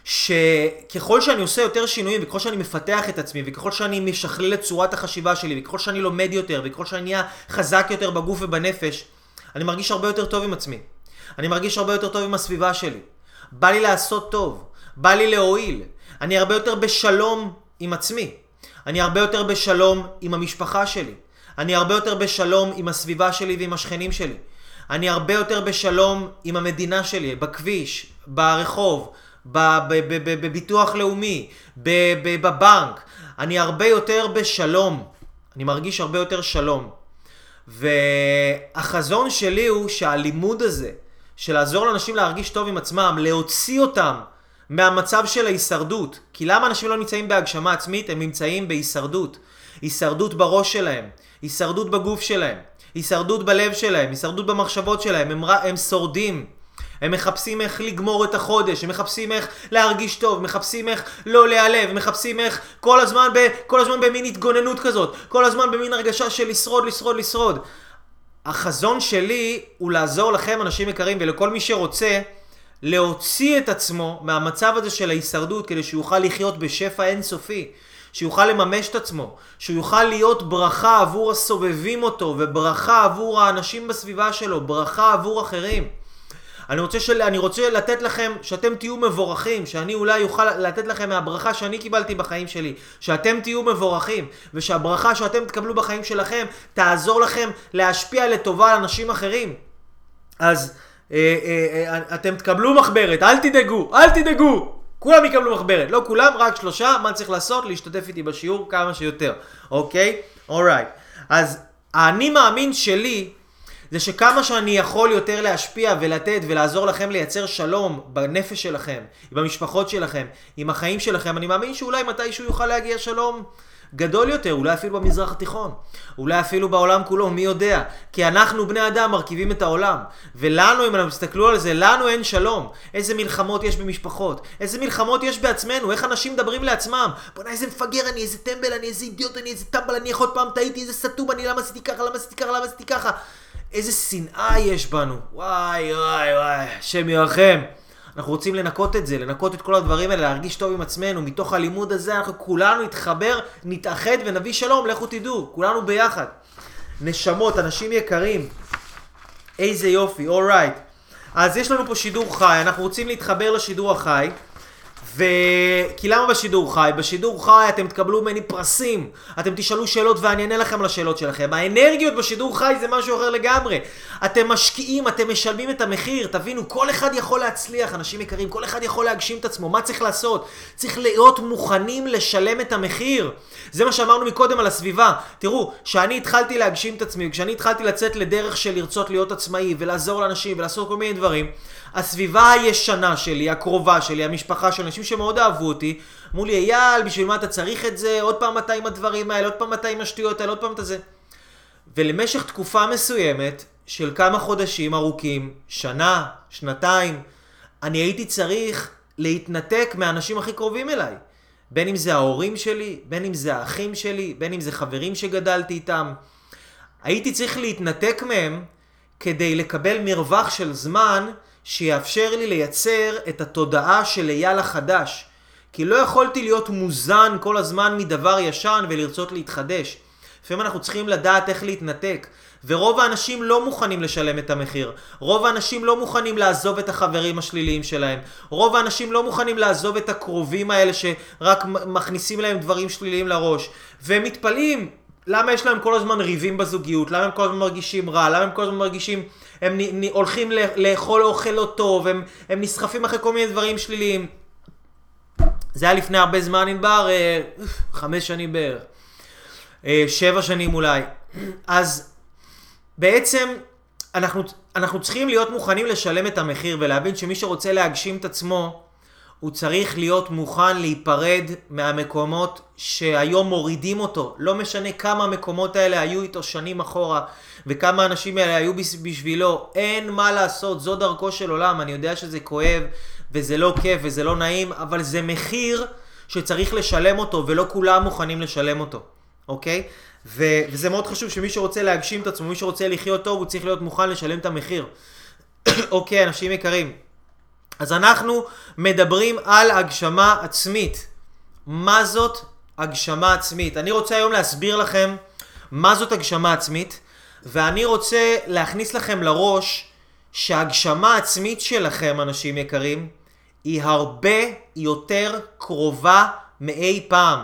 שככל שאני עושה יותר שינויים, וככל שאני מפתח את עצמי, וככל שאני משכלל את צורת החשיבה שלי, וככל שאני לומד יותר, וככל שאני נהיה חזק יותר בגוף ובנפש, אני מרגיש הרבה יותר טוב עם עצמי. אני מרגיש הרבה יותר טוב עם הסביבה שלי. בא לי לעשות טוב, בא לי להועיל. אני הרבה יותר בשלום עם עצמי. אני הרבה יותר בשלום עם המשפחה שלי. אני הרבה יותר בשלום עם הסביבה שלי ועם השכנים שלי. אני הרבה יותר בשלום עם המדינה שלי, בכביש, ברחוב, בביטוח לאומי, בבנק. אני הרבה יותר בשלום. אני מרגיש הרבה יותר שלום. והחזון שלי הוא שהלימוד הזה, של לעזור לאנשים להרגיש טוב עם עצמם, להוציא אותם מהמצב של ההישרדות. כי למה אנשים לא נמצאים בהגשמה עצמית? הם נמצאים בהישרדות. הישרדות בראש שלהם, הישרדות בגוף שלהם, הישרדות בלב שלהם, הישרדות במחשבות שלהם, הם, הם שורדים. הם מחפשים איך לגמור את החודש, הם מחפשים איך להרגיש טוב, מחפשים איך לא להיעלב, מחפשים איך כל הזמן, ב, כל הזמן במין התגוננות כזאת, כל הזמן במין הרגשה של לשרוד, לשרוד, לשרוד. החזון שלי הוא לעזור לכם, אנשים יקרים, ולכל מי שרוצה, להוציא את עצמו מהמצב הזה של ההישרדות כדי שהוא יוכל לחיות בשפע אינסופי. שיוכל לממש את עצמו, שהוא יוכל להיות ברכה עבור הסובבים אותו, וברכה עבור האנשים בסביבה שלו, ברכה עבור אחרים. אני רוצה, של... אני רוצה לתת לכם, שאתם תהיו מבורכים, שאני אולי אוכל לתת לכם מהברכה שאני קיבלתי בחיים שלי, שאתם תהיו מבורכים, ושהברכה שאתם תקבלו בחיים שלכם תעזור לכם להשפיע לטובה על אנשים אחרים. אז אה, אה, אה, אתם תקבלו מחברת, אל תדאגו, אל תדאגו. כולם יקבלו מחברת, לא כולם, רק שלושה, מה צריך לעשות? להשתתף איתי בשיעור כמה שיותר, אוקיי? אורייט. אז האני מאמין שלי זה שכמה שאני יכול יותר להשפיע ולתת ולעזור לכם לייצר שלום בנפש שלכם, במשפחות שלכם, עם החיים שלכם, אני מאמין שאולי מתישהו יוכל להגיע שלום גדול יותר, אולי אפילו במזרח התיכון, אולי אפילו בעולם כולו, מי יודע? כי אנחנו בני אדם מרכיבים את העולם, ולנו, אם אנחנו תסתכלו על זה, לנו אין שלום. איזה מלחמות יש במשפחות, איזה מלחמות יש בעצמנו, איך אנשים מדברים לעצמם. בוא'נה איזה מפגר אני, איזה טמבל אני, איזה אידיוט אני, איזה טמבל אני, איך עוד פעם טעיתי, איזה סתום אני, למה עשיתי ככה, למה עשיתי ככה, למה עשיתי ככה. איזה שנאה יש בנו. וואי וואי וואי, השם ירחם. אנחנו רוצים לנקות את זה, לנקות את כל הדברים האלה, להרגיש טוב עם עצמנו. מתוך הלימוד הזה אנחנו כולנו נתחבר, נתאחד ונביא שלום, לכו תדעו, כולנו ביחד. נשמות, אנשים יקרים. איזה יופי, אורייט. Right. אז יש לנו פה שידור חי, אנחנו רוצים להתחבר לשידור החי. ו... כי למה בשידור חי? בשידור חי אתם תקבלו ממני פרסים, אתם תשאלו שאלות ואני אענה לכם לשאלות שלכם. האנרגיות בשידור חי זה משהו אחר לגמרי. אתם משקיעים, אתם משלמים את המחיר, תבינו, כל אחד יכול להצליח, אנשים יקרים, כל אחד יכול להגשים את עצמו, מה צריך לעשות? צריך להיות מוכנים לשלם את המחיר. זה מה שאמרנו מקודם על הסביבה. תראו, כשאני התחלתי להגשים את עצמי, כשאני התחלתי לצאת לדרך של לרצות להיות עצמאי ולעזור לאנשים ולעשות כל מיני דברים, הסביבה הישנה שלי, הקרובה שלי, המשפחה של אנשים שמאוד אהבו אותי, אמרו לי, אייל, בשביל מה אתה צריך את זה? עוד פעם אתה עם הדברים האלה, עוד פעם אתה עם השטויות האלה, עוד פעם אתה זה. ולמשך תקופה מסוימת, של כמה חודשים ארוכים, שנה, שנתיים, אני הייתי צריך להתנתק מהאנשים הכי קרובים אליי. בין אם זה ההורים שלי, בין אם זה האחים שלי, בין אם זה חברים שגדלתי איתם. הייתי צריך להתנתק מהם כדי לקבל מרווח של זמן שיאפשר לי לייצר את התודעה של אייל החדש. כי לא יכולתי להיות מוזן כל הזמן מדבר ישן ולרצות להתחדש. לפעמים אנחנו צריכים לדעת איך להתנתק. ורוב האנשים לא מוכנים לשלם את המחיר. רוב האנשים לא מוכנים לעזוב את החברים השליליים שלהם. רוב האנשים לא מוכנים לעזוב את הקרובים האלה שרק מכניסים להם דברים שליליים לראש. והם מתפלאים למה יש להם כל הזמן ריבים בזוגיות, למה הם כל הזמן מרגישים רע, למה הם כל הזמן מרגישים, הם נ, נ, הולכים לאכול אוכל לא טוב, הם, הם נסחפים אחרי כל מיני דברים שליליים. זה היה לפני הרבה זמן, ענבר, אה, חמש שנים בערך, אה, שבע שנים אולי. אז בעצם אנחנו, אנחנו צריכים להיות מוכנים לשלם את המחיר ולהבין שמי שרוצה להגשים את עצמו, הוא צריך להיות מוכן להיפרד מהמקומות שהיום מורידים אותו. לא משנה כמה המקומות האלה היו איתו שנים אחורה, וכמה האנשים האלה היו בשבילו. אין מה לעשות, זו דרכו של עולם. אני יודע שזה כואב, וזה לא כיף, וזה לא נעים, אבל זה מחיר שצריך לשלם אותו, ולא כולם מוכנים לשלם אותו, אוקיי? ו- וזה מאוד חשוב שמי שרוצה להגשים את עצמו, מי שרוצה לחיות טוב, הוא צריך להיות מוכן לשלם את המחיר. אוקיי, אנשים יקרים. אז אנחנו מדברים על הגשמה עצמית. מה זאת הגשמה עצמית? אני רוצה היום להסביר לכם מה זאת הגשמה עצמית, ואני רוצה להכניס לכם לראש שהגשמה עצמית שלכם, אנשים יקרים, היא הרבה יותר קרובה מאי פעם.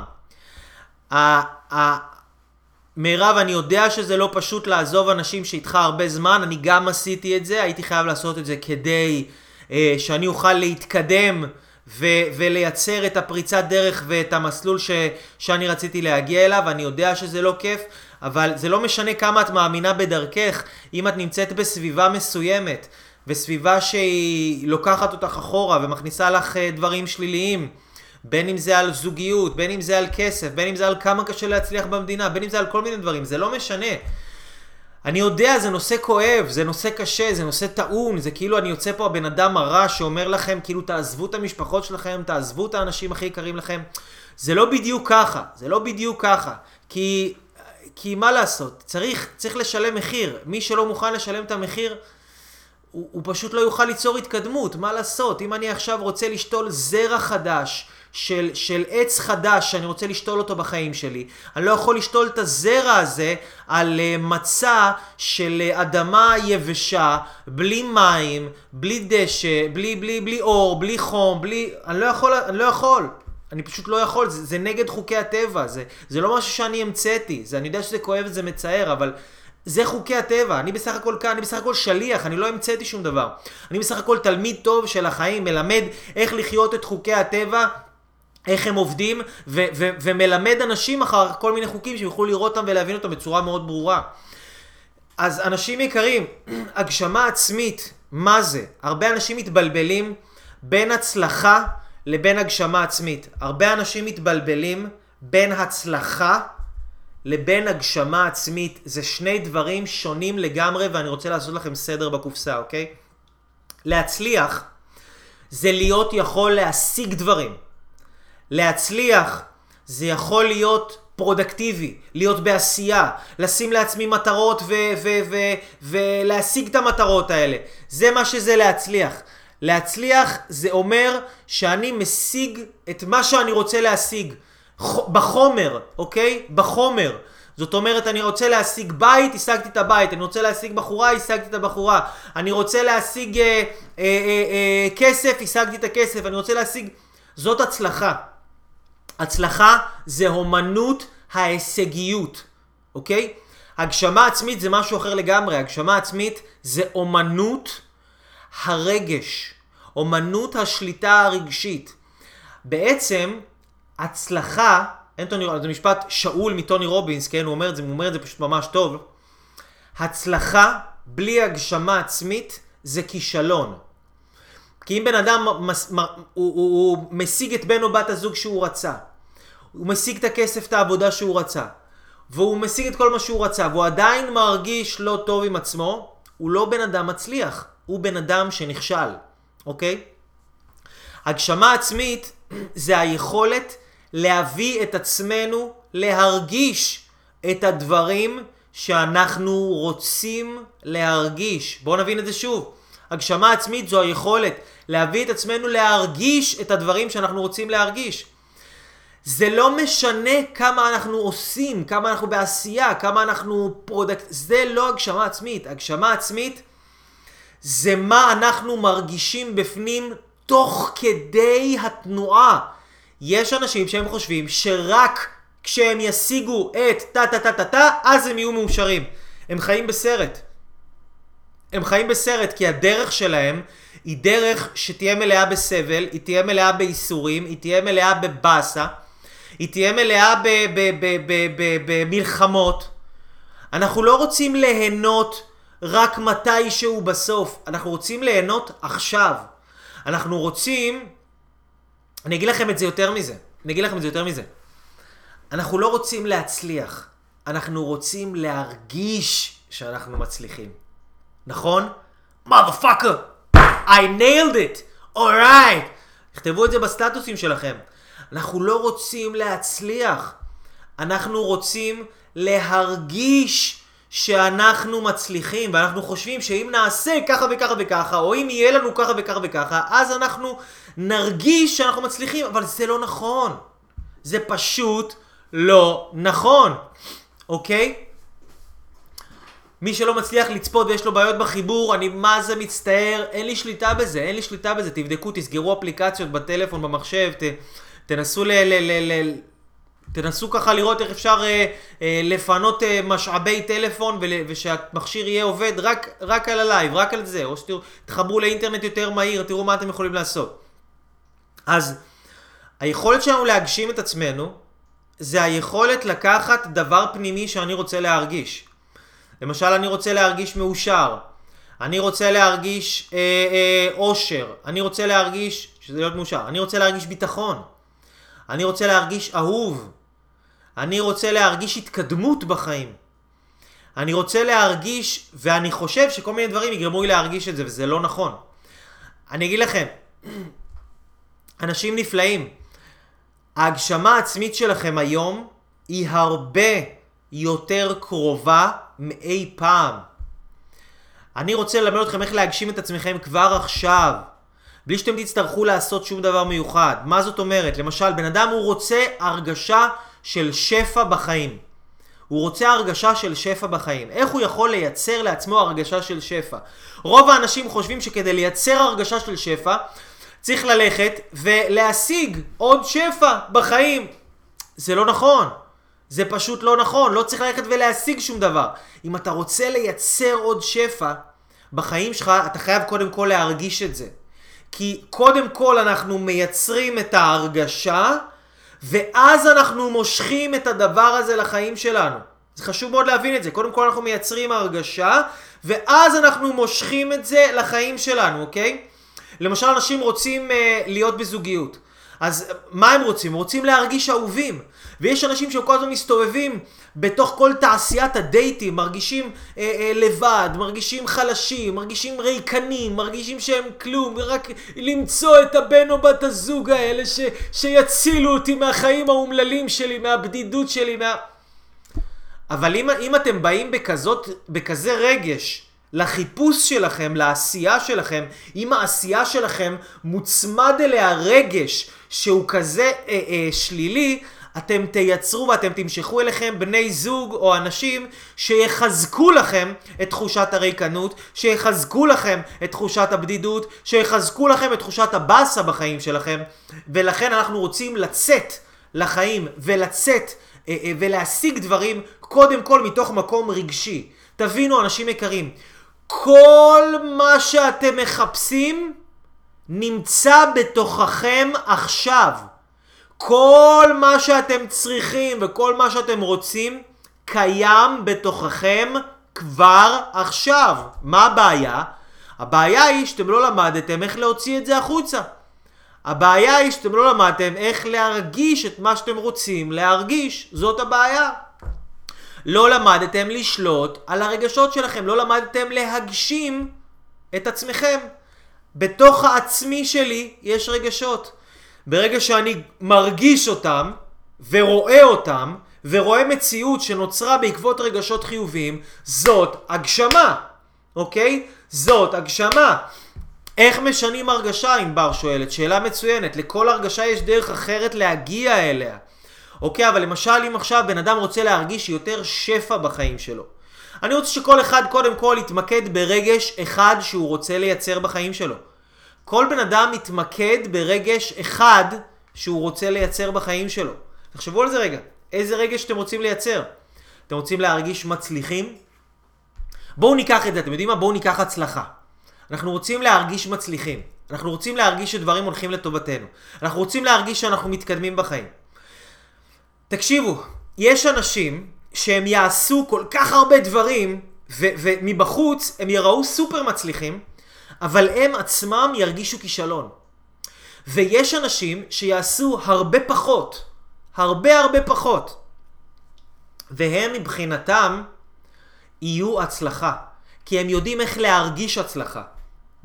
מירב, אני יודע שזה לא פשוט לעזוב אנשים שאיתך הרבה זמן, אני גם עשיתי את זה, הייתי חייב לעשות את זה כדי שאני אוכל להתקדם ו- ולייצר את הפריצת דרך ואת המסלול ש- שאני רציתי להגיע אליו, אני יודע שזה לא כיף, אבל זה לא משנה כמה את מאמינה בדרכך, אם את נמצאת בסביבה מסוימת, וסביבה שהיא לוקחת אותך אחורה ומכניסה לך אה, דברים שליליים. בין אם זה על זוגיות, בין אם זה על כסף, בין אם זה על כמה קשה להצליח במדינה, בין אם זה על כל מיני דברים, זה לא משנה. אני יודע, זה נושא כואב, זה נושא קשה, זה נושא טעון, זה כאילו אני יוצא פה הבן אדם הרע שאומר לכם, כאילו תעזבו את המשפחות שלכם, תעזבו את האנשים הכי יקרים לכם. זה לא בדיוק ככה, זה לא בדיוק ככה. כי, כי מה לעשות, צריך, צריך לשלם מחיר. מי שלא מוכן לשלם את המחיר, הוא, הוא פשוט לא יוכל ליצור התקדמות, מה לעשות? אם אני עכשיו רוצה לשתול זרע חדש, של, של עץ חדש שאני רוצה לשתול אותו בחיים שלי, אני לא יכול לשתול את הזרע הזה על uh, מצע של uh, אדמה יבשה, בלי מים, בלי דשא, בלי, בלי, בלי אור, בלי חום, בלי... אני לא יכול, אני לא יכול. אני פשוט לא יכול, זה, זה נגד חוקי הטבע, זה, זה לא משהו שאני המצאתי, זה, אני יודע שזה כואב וזה מצער, אבל זה חוקי הטבע, אני בסך הכל כאן, אני בסך הכל שליח, אני לא המצאתי שום דבר. אני בסך הכל תלמיד טוב של החיים, מלמד איך לחיות את חוקי הטבע, איך הם עובדים, ו- ו- ומלמד אנשים אחר כל מיני חוקים שהם יוכלו לראות אותם ולהבין אותם בצורה מאוד ברורה. אז אנשים יקרים, הגשמה עצמית, מה זה? הרבה אנשים מתבלבלים בין הצלחה לבין הגשמה עצמית. הרבה אנשים מתבלבלים בין הצלחה לבין הגשמה עצמית. זה שני דברים שונים לגמרי, ואני רוצה לעשות לכם סדר בקופסה, אוקיי? להצליח זה להיות יכול להשיג דברים. להצליח זה יכול להיות פרודקטיבי, להיות בעשייה, לשים לעצמי מטרות ולהשיג את המטרות האלה. זה מה שזה להצליח. להצליח זה אומר שאני משיג את מה שאני רוצה להשיג. בחומר, אוקיי? בחומר. זאת אומרת, אני רוצה להשיג בית, השגתי את הבית. אני רוצה להשיג בחורה, השגתי את הבחורה. אני רוצה להשיג אה, אה, אה, אה, כסף, השגתי את הכסף. אני רוצה להשיג... זאת הצלחה. הצלחה זה הומנות ההישגיות, אוקיי? הגשמה עצמית זה משהו אחר לגמרי. הגשמה עצמית זה אומנות הרגש, אומנות השליטה הרגשית. בעצם, הצלחה, אנטוני, זה משפט שאול מטוני רובינס, כן, הוא אומר את זה, הוא אומר את זה פשוט ממש טוב. הצלחה בלי הגשמה עצמית זה כישלון. כי אם בן אדם מס, הוא, הוא, הוא משיג את בן או בת הזוג שהוא רצה, הוא משיג את הכסף, את העבודה שהוא רצה, והוא משיג את כל מה שהוא רצה, והוא עדיין מרגיש לא טוב עם עצמו, הוא לא בן אדם מצליח, הוא בן אדם שנכשל, אוקיי? הגשמה עצמית זה היכולת להביא את עצמנו להרגיש את הדברים שאנחנו רוצים להרגיש. בואו נבין את זה שוב. הגשמה עצמית זו היכולת להביא את עצמנו להרגיש את הדברים שאנחנו רוצים להרגיש. זה לא משנה כמה אנחנו עושים, כמה אנחנו בעשייה, כמה אנחנו product, זה לא הגשמה עצמית. הגשמה עצמית זה מה אנחנו מרגישים בפנים תוך כדי התנועה. יש אנשים שהם חושבים שרק כשהם ישיגו את טה טה טה טה טה, אז הם יהיו מאושרים. הם חיים בסרט. הם חיים בסרט כי הדרך שלהם היא דרך שתהיה מלאה בסבל, היא תהיה מלאה בייסורים, היא תהיה מלאה בבאסה, היא תהיה מלאה במלחמות. אנחנו לא רוצים ליהנות רק מתישהו בסוף, אנחנו רוצים ליהנות עכשיו. אנחנו רוצים, אני אגיד לכם את זה יותר מזה, אני אגיד לכם את זה יותר מזה. אנחנו לא רוצים להצליח, אנחנו רוצים להרגיש שאנחנו מצליחים. נכון? motherfucker, I nailed it, alright. תכתבו את זה בסטטוסים שלכם. אנחנו לא רוצים להצליח, אנחנו רוצים להרגיש שאנחנו מצליחים, ואנחנו חושבים שאם נעשה ככה וככה וככה, או אם יהיה לנו ככה וככה וככה, אז אנחנו נרגיש שאנחנו מצליחים, אבל זה לא נכון. זה פשוט לא נכון, אוקיי? מי שלא מצליח לצפות ויש לו בעיות בחיבור, אני מה זה מצטער, אין לי שליטה בזה, אין לי שליטה בזה, תבדקו, תסגרו אפליקציות בטלפון, במחשב, ת, תנסו ל... ל, ל, ל תנסו ככה לראות איך אפשר אה, אה, לפנות אה, משאבי טלפון ול, ושהמכשיר יהיה עובד רק, רק על ה live, רק על זה, או שתחברו לאינטרנט יותר מהיר, תראו מה אתם יכולים לעשות. אז היכולת שלנו להגשים את עצמנו זה היכולת לקחת דבר פנימי שאני רוצה להרגיש. למשל, אני רוצה להרגיש מאושר. אני רוצה להרגיש אה, אה, אושר. אני רוצה להרגיש, שזה להיות מאושר. אני רוצה להרגיש ביטחון. אני רוצה להרגיש אהוב. אני רוצה להרגיש התקדמות בחיים. אני רוצה להרגיש, ואני חושב שכל מיני דברים יגרמו לי להרגיש את זה, וזה לא נכון. אני אגיד לכם, אנשים נפלאים, ההגשמה העצמית שלכם היום היא הרבה יותר קרובה מאי פעם. אני רוצה ללמד אתכם איך להגשים את עצמכם כבר עכשיו. בלי שאתם תצטרכו לעשות שום דבר מיוחד. מה זאת אומרת? למשל, בן אדם הוא רוצה הרגשה של שפע בחיים. הוא רוצה הרגשה של שפע בחיים. איך הוא יכול לייצר לעצמו הרגשה של שפע? רוב האנשים חושבים שכדי לייצר הרגשה של שפע, צריך ללכת ולהשיג עוד שפע בחיים. זה לא נכון. זה פשוט לא נכון. לא צריך ללכת ולהשיג שום דבר. אם אתה רוצה לייצר עוד שפע בחיים שלך, אתה חייב קודם כל להרגיש את זה. כי קודם כל אנחנו מייצרים את ההרגשה, ואז אנחנו מושכים את הדבר הזה לחיים שלנו. זה חשוב מאוד להבין את זה. קודם כל אנחנו מייצרים הרגשה, ואז אנחנו מושכים את זה לחיים שלנו, אוקיי? למשל, אנשים רוצים uh, להיות בזוגיות. אז מה הם רוצים? רוצים להרגיש אהובים. ויש אנשים שכל הזמן מסתובבים בתוך כל תעשיית הדייטים, מרגישים אה, אה, לבד, מרגישים חלשים, מרגישים ריקנים, מרגישים שהם כלום, רק למצוא את הבן או בת הזוג האלה ש, שיצילו אותי מהחיים האומללים שלי, מהבדידות שלי, מה... אבל אם, אם אתם באים בכזאת, בכזה רגש לחיפוש שלכם, לעשייה שלכם, אם העשייה שלכם מוצמד אליה רגש שהוא כזה אה, אה, שלילי, אתם תייצרו ואתם תמשכו אליכם בני זוג או אנשים שיחזקו לכם את תחושת הריקנות, שיחזקו לכם את תחושת הבדידות, שיחזקו לכם את תחושת הבאסה בחיים שלכם, ולכן אנחנו רוצים לצאת לחיים ולצאת אה, ולהשיג דברים קודם כל מתוך מקום רגשי. תבינו אנשים יקרים, כל מה שאתם מחפשים נמצא בתוככם עכשיו. כל מה שאתם צריכים וכל מה שאתם רוצים קיים בתוככם כבר עכשיו. מה הבעיה? הבעיה היא שאתם לא למדתם איך להוציא את זה החוצה. הבעיה היא שאתם לא למדתם איך להרגיש את מה שאתם רוצים להרגיש. זאת הבעיה. לא למדתם לשלוט על הרגשות שלכם, לא למדתם להגשים את עצמכם. בתוך העצמי שלי יש רגשות. ברגע שאני מרגיש אותם ורואה אותם ורואה מציאות שנוצרה בעקבות רגשות חיוביים, זאת הגשמה, אוקיי? זאת הגשמה. איך משנים הרגשה, ענבר שואלת? שאלה מצוינת. לכל הרגשה יש דרך אחרת להגיע אליה. אוקיי, אבל למשל אם עכשיו בן אדם רוצה להרגיש יותר שפע בחיים שלו. אני רוצה שכל אחד קודם כל יתמקד ברגש אחד שהוא רוצה לייצר בחיים שלו. כל בן אדם מתמקד ברגש אחד שהוא רוצה לייצר בחיים שלו. תחשבו על זה רגע, איזה רגש אתם רוצים לייצר? אתם רוצים להרגיש מצליחים? בואו ניקח את זה, אתם יודעים מה? בואו ניקח הצלחה. אנחנו רוצים להרגיש מצליחים. אנחנו רוצים להרגיש שדברים הולכים לטובתנו. אנחנו רוצים להרגיש שאנחנו מתקדמים בחיים. תקשיבו, יש אנשים שהם יעשו כל כך הרבה דברים, ומבחוץ הם יראו סופר מצליחים, אבל הם עצמם ירגישו כישלון. ויש אנשים שיעשו הרבה פחות, הרבה הרבה פחות, והם מבחינתם יהיו הצלחה, כי הם יודעים איך להרגיש הצלחה.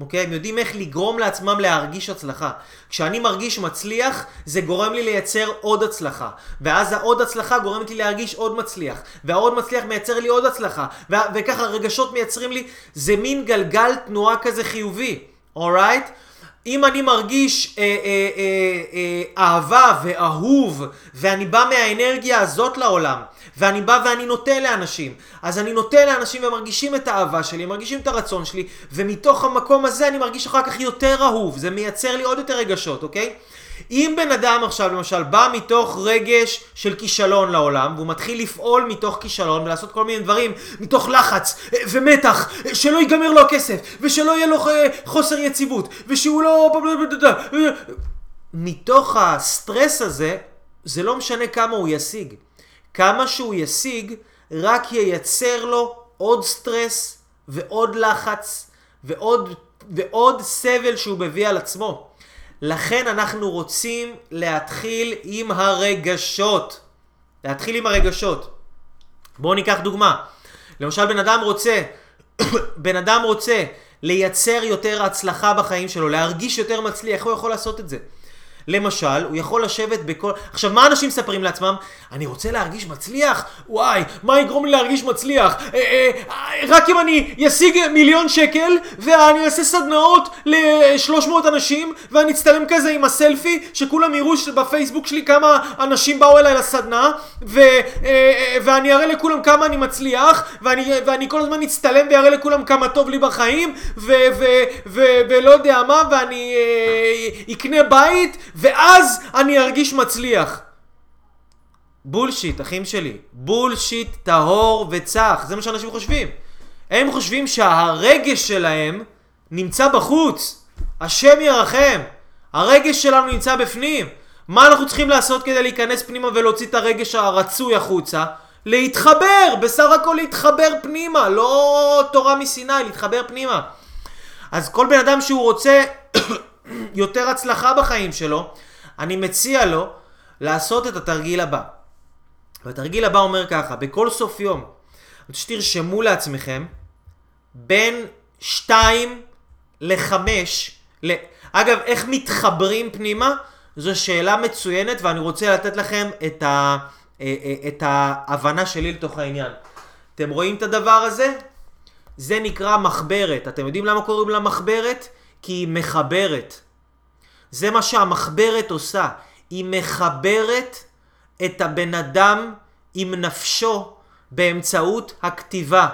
אוקיי? הם יודעים איך לגרום לעצמם להרגיש הצלחה. כשאני מרגיש מצליח, זה גורם לי לייצר עוד הצלחה. ואז העוד הצלחה גורמת לי להרגיש עוד מצליח. והעוד מצליח מייצר לי עוד הצלחה. ו- וככה רגשות מייצרים לי, זה מין גלגל תנועה כזה חיובי. אורייט? Right? אם אני מרגיש אה, אה, אה, אה, אהבה ואהוב, ואני בא מהאנרגיה הזאת לעולם, ואני בא ואני נוטה לאנשים, אז אני נוטה לאנשים ומרגישים את האהבה שלי, מרגישים את הרצון שלי, ומתוך המקום הזה אני מרגיש אחר כך יותר אהוב, זה מייצר לי עוד יותר רגשות, אוקיי? אם בן אדם עכשיו למשל בא מתוך רגש של כישלון לעולם והוא מתחיל לפעול מתוך כישלון ולעשות כל מיני דברים מתוך לחץ אה, ומתח אה, שלא ייגמר לו הכסף ושלא יהיה לו אה, חוסר יציבות ושהוא לא... מתוך הסטרס הזה זה לא משנה כמה הוא ישיג. כמה שהוא ישיג רק ייצר לו עוד סטרס ועוד לחץ ועוד, ועוד סבל שהוא מביא על עצמו. לכן אנחנו רוצים להתחיל עם הרגשות. להתחיל עם הרגשות. בואו ניקח דוגמה. למשל בן אדם רוצה, בן אדם רוצה לייצר יותר הצלחה בחיים שלו, להרגיש יותר מצליח, איך הוא יכול לעשות את זה? למשל, הוא יכול לשבת בכל... עכשיו, מה אנשים מספרים לעצמם? אני רוצה להרגיש מצליח? וואי, מה יגרום לי להרגיש מצליח? אה, אה, אה, רק אם אני אשיג מיליון שקל, ואני אעשה סדנאות ל-300 אנשים, ואני אצטלם כזה עם הסלפי, שכולם יראו בפייסבוק שלי כמה אנשים באו אליי לסדנה, ו, אה, אה, ואני אראה לכולם כמה אני מצליח, ואני, ואני כל הזמן אצטלם ואראה לכולם כמה טוב לי בחיים, ו, ו, ו, ולא יודע מה, ואני אה, אקנה בית, ואז אני ארגיש מצליח. בולשיט, אחים שלי. בולשיט טהור וצח. זה מה שאנשים חושבים. הם חושבים שהרגש שלהם נמצא בחוץ. השם ירחם. הרגש שלנו נמצא בפנים. מה אנחנו צריכים לעשות כדי להיכנס פנימה ולהוציא את הרגש הרצוי החוצה? להתחבר, בסך הכל להתחבר פנימה, לא תורה מסיני, להתחבר פנימה. אז כל בן אדם שהוא רוצה יותר הצלחה בחיים שלו, אני מציע לו לעשות את התרגיל הבא. והתרגיל הבא אומר ככה, בכל סוף יום, שתרשמו לעצמכם בין 2 ל-5, ל... אגב, איך מתחברים פנימה? זו שאלה מצוינת ואני רוצה לתת לכם את, ה... אה, אה, את ההבנה שלי לתוך העניין. אתם רואים את הדבר הזה? זה נקרא מחברת. אתם יודעים למה קוראים לה מחברת? כי היא מחברת. זה מה שהמחברת עושה. היא מחברת את הבן אדם עם נפשו באמצעות הכתיבה.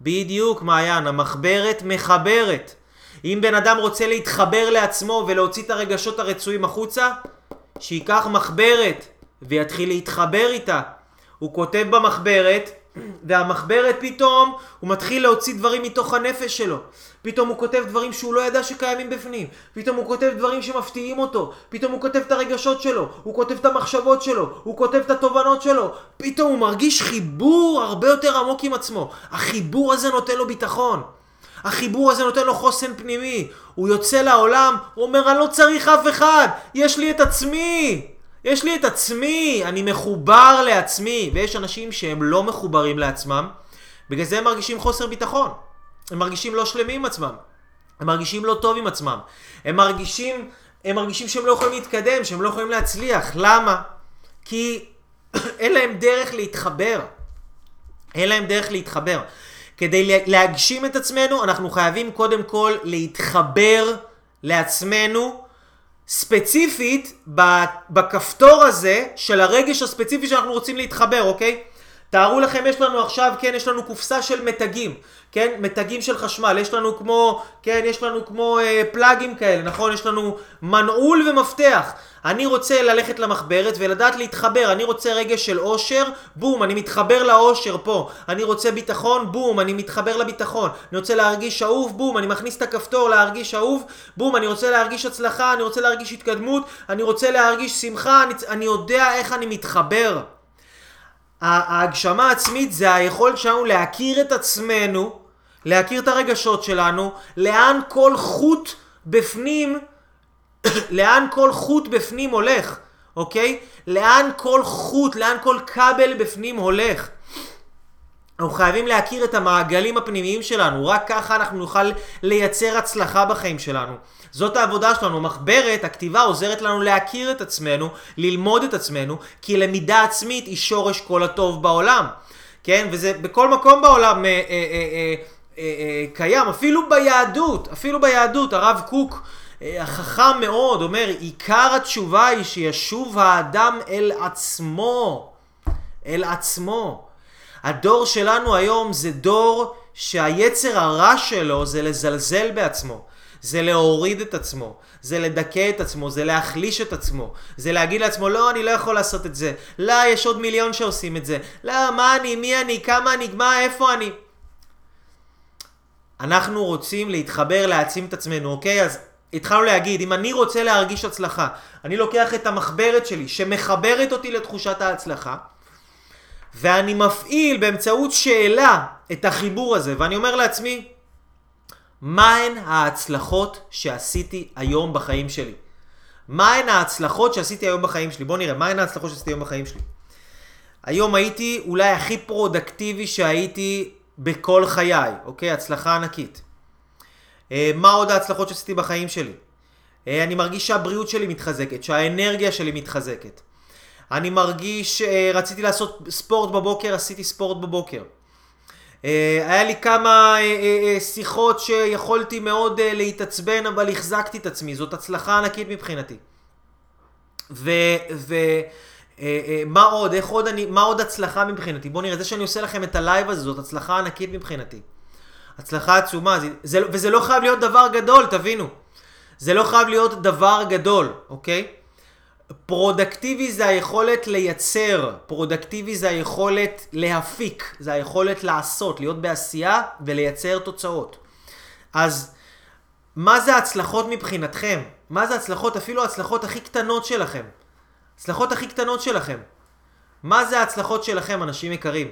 בדיוק, מעיין, המחברת מחברת. אם בן אדם רוצה להתחבר לעצמו ולהוציא את הרגשות הרצויים החוצה, שייקח מחברת ויתחיל להתחבר איתה. הוא כותב במחברת, והמחברת פתאום, הוא מתחיל להוציא דברים מתוך הנפש שלו. פתאום הוא כותב דברים שהוא לא ידע שקיימים בפנים. פתאום הוא כותב דברים שמפתיעים אותו. פתאום הוא כותב את הרגשות שלו. הוא כותב את המחשבות שלו. הוא כותב את התובנות שלו. פתאום הוא מרגיש חיבור הרבה יותר עמוק עם עצמו. החיבור הזה נותן לו ביטחון. החיבור הזה נותן לו חוסן פנימי. הוא יוצא לעולם, הוא אומר, אני לא צריך אף אחד, יש לי את עצמי. יש לי את עצמי, אני מחובר לעצמי. ויש אנשים שהם לא מחוברים לעצמם, בגלל זה הם מרגישים חוסר ביטחון. הם מרגישים לא שלמים עם עצמם. הם מרגישים לא טוב עם עצמם. הם מרגישים, הם מרגישים שהם לא יכולים להתקדם, שהם לא יכולים להצליח. למה? כי אין להם דרך להתחבר. אין להם דרך להתחבר. כדי להגשים את עצמנו, אנחנו חייבים קודם כל להתחבר לעצמנו, ספציפית בכפתור הזה של הרגש הספציפי שאנחנו רוצים להתחבר, אוקיי? תארו לכם, יש לנו עכשיו, כן, יש לנו קופסה של מתגים, כן, מתגים של חשמל, יש לנו כמו, כן, יש לנו כמו אה, פלאגים כאלה, נכון? יש לנו מנעול ומפתח. אני רוצה ללכת למחברת ולדעת להתחבר, אני רוצה רגש של אושר, בום, אני מתחבר לאושר פה. אני רוצה ביטחון, בום, אני מתחבר לביטחון. אני רוצה להרגיש אהוב, בום, אני מכניס את הכפתור להרגיש אהוב, בום, אני רוצה להרגיש הצלחה, אני רוצה להרגיש התקדמות, אני רוצה להרגיש שמחה, אני, אני יודע איך אני מתחבר. ההגשמה העצמית זה היכולת שלנו להכיר את עצמנו, להכיר את הרגשות שלנו, לאן כל חוט בפנים, לאן כל חוט בפנים הולך, אוקיי? לאן כל חוט, לאן כל כבל בפנים הולך. אנחנו חייבים להכיר את המעגלים הפנימיים שלנו, רק ככה אנחנו נוכל לייצר הצלחה בחיים שלנו. זאת העבודה שלנו, מחברת, הכתיבה עוזרת לנו להכיר את עצמנו, ללמוד את עצמנו, כי למידה עצמית היא שורש כל הטוב בעולם. כן? וזה בכל מקום בעולם אה, אה, אה, אה, אה, אה, קיים, אפילו ביהדות, אפילו ביהדות, הרב קוק אה, החכם מאוד אומר, עיקר התשובה היא שישוב האדם אל עצמו, אל עצמו. הדור שלנו היום זה דור שהיצר הרע שלו זה לזלזל בעצמו. זה להוריד את עצמו, זה לדכא את עצמו, זה להחליש את עצמו, זה להגיד לעצמו, לא, אני לא יכול לעשות את זה, לא, יש עוד מיליון שעושים את זה, לא, מה אני, מי אני, כמה אני, מה, איפה אני. אנחנו רוצים להתחבר, להעצים את עצמנו, אוקיי? אז התחלנו להגיד, אם אני רוצה להרגיש הצלחה, אני לוקח את המחברת שלי, שמחברת אותי לתחושת ההצלחה, ואני מפעיל באמצעות שאלה את החיבור הזה, ואני אומר לעצמי, מהן ההצלחות שעשיתי היום בחיים שלי? מהן ההצלחות שעשיתי היום בחיים שלי? בואו נראה, מהן ההצלחות שעשיתי היום בחיים שלי? היום הייתי אולי הכי פרודקטיבי שהייתי בכל חיי, אוקיי? הצלחה ענקית. אה, מה עוד ההצלחות שעשיתי בחיים שלי? אה, אני מרגיש שהבריאות שלי מתחזקת, שהאנרגיה שלי מתחזקת. אני מרגיש, אה, רציתי לעשות ספורט בבוקר, עשיתי ספורט בבוקר. אה, היה לי כמה שיחות שיכולתי מאוד להתעצבן, אבל החזקתי את עצמי, זאת הצלחה ענקית מבחינתי. ומה עוד, איך עוד אני, מה עוד הצלחה מבחינתי? בואו נראה, זה שאני עושה לכם את ה live הזה, זאת הצלחה ענקית מבחינתי. הצלחה עצומה, זה, זה, וזה לא חייב להיות דבר גדול, תבינו. זה לא חייב להיות דבר גדול, אוקיי? פרודקטיבי זה היכולת לייצר, פרודקטיבי זה היכולת להפיק, זה היכולת לעשות, להיות בעשייה ולייצר תוצאות. אז מה זה ההצלחות מבחינתכם? מה זה הצלחות, אפילו ההצלחות הכי קטנות שלכם? הצלחות הכי קטנות שלכם. מה זה ההצלחות שלכם, אנשים יקרים?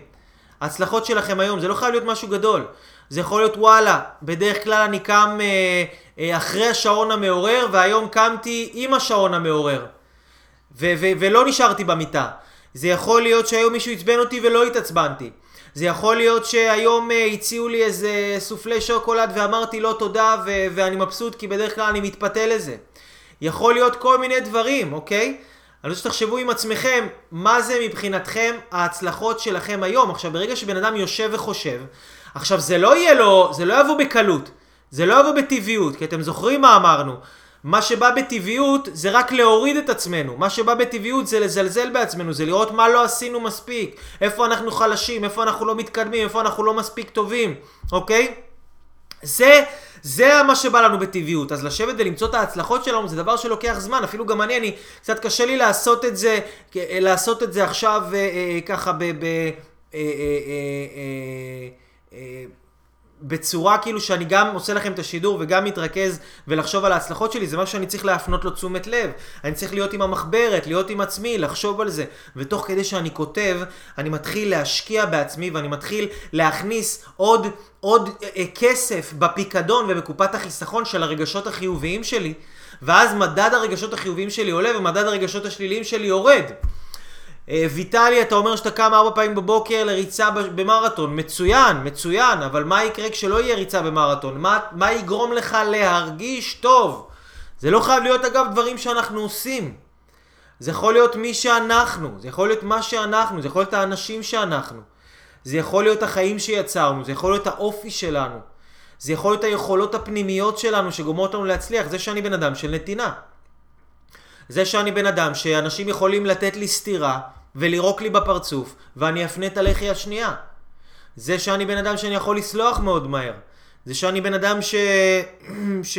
ההצלחות שלכם היום, זה לא חייב להיות משהו גדול. זה יכול להיות וואלה, בדרך כלל אני קם אה, אה, אחרי השעון המעורר, והיום קמתי עם השעון המעורר. ו- ו- ולא נשארתי במיטה. זה יכול להיות שהיום מישהו עצבן אותי ולא התעצבנתי. זה יכול להיות שהיום אה, הציעו לי איזה סופלי שוקולד ואמרתי לא תודה ו- ואני מבסוט כי בדרך כלל אני מתפתה לזה. יכול להיות כל מיני דברים, אוקיי? אני רוצה שתחשבו עם עצמכם, מה זה מבחינתכם ההצלחות שלכם היום. עכשיו, ברגע שבן אדם יושב וחושב, עכשיו זה לא יהיה לו, זה לא יבוא בקלות, זה לא יבוא בטבעיות, כי אתם זוכרים מה אמרנו. מה שבא בטבעיות זה רק להוריד את עצמנו, מה שבא בטבעיות זה לזלזל בעצמנו, זה לראות מה לא עשינו מספיק, איפה אנחנו חלשים, איפה אנחנו לא מתקדמים, איפה אנחנו לא מספיק טובים, אוקיי? זה, זה מה שבא לנו בטבעיות. אז לשבת ולמצוא את ההצלחות שלנו זה דבר שלוקח זמן. אפילו גם אני, אני, קצת קשה לי לעשות את זה, לעשות את זה עכשיו אה, אה, ככה ב... ב אה, אה, אה, אה, אה, בצורה כאילו שאני גם עושה לכם את השידור וגם מתרכז ולחשוב על ההצלחות שלי, זה משהו שאני צריך להפנות לו תשומת לב. אני צריך להיות עם המחברת, להיות עם עצמי, לחשוב על זה. ותוך כדי שאני כותב, אני מתחיל להשקיע בעצמי ואני מתחיל להכניס עוד, עוד אה, אה, כסף בפיקדון ובקופת החיסכון של הרגשות החיוביים שלי, ואז מדד הרגשות החיוביים שלי עולה ומדד הרגשות השליליים שלי יורד. אה, ויטלי, אתה אומר שאתה קם ארבע פעמים בבוקר לריצה במרתון. מצוין, מצוין, אבל מה יקרה כשלא יהיה ריצה במרתון? מה, מה יגרום לך להרגיש טוב? זה לא חייב להיות אגב דברים שאנחנו עושים. זה יכול להיות מי שאנחנו, זה יכול להיות מה שאנחנו, זה יכול להיות האנשים שאנחנו. זה יכול להיות החיים שיצרנו, זה יכול להיות האופי שלנו. זה יכול להיות היכולות הפנימיות שלנו שגורמות לנו להצליח. זה שאני בן אדם של נתינה. זה שאני בן אדם שאנשים יכולים לתת לי סטירה ולירוק לי בפרצוף ואני אפנה את הלחי השנייה. זה שאני בן אדם שאני יכול לסלוח מאוד מהר. זה שאני בן אדם ש... ש...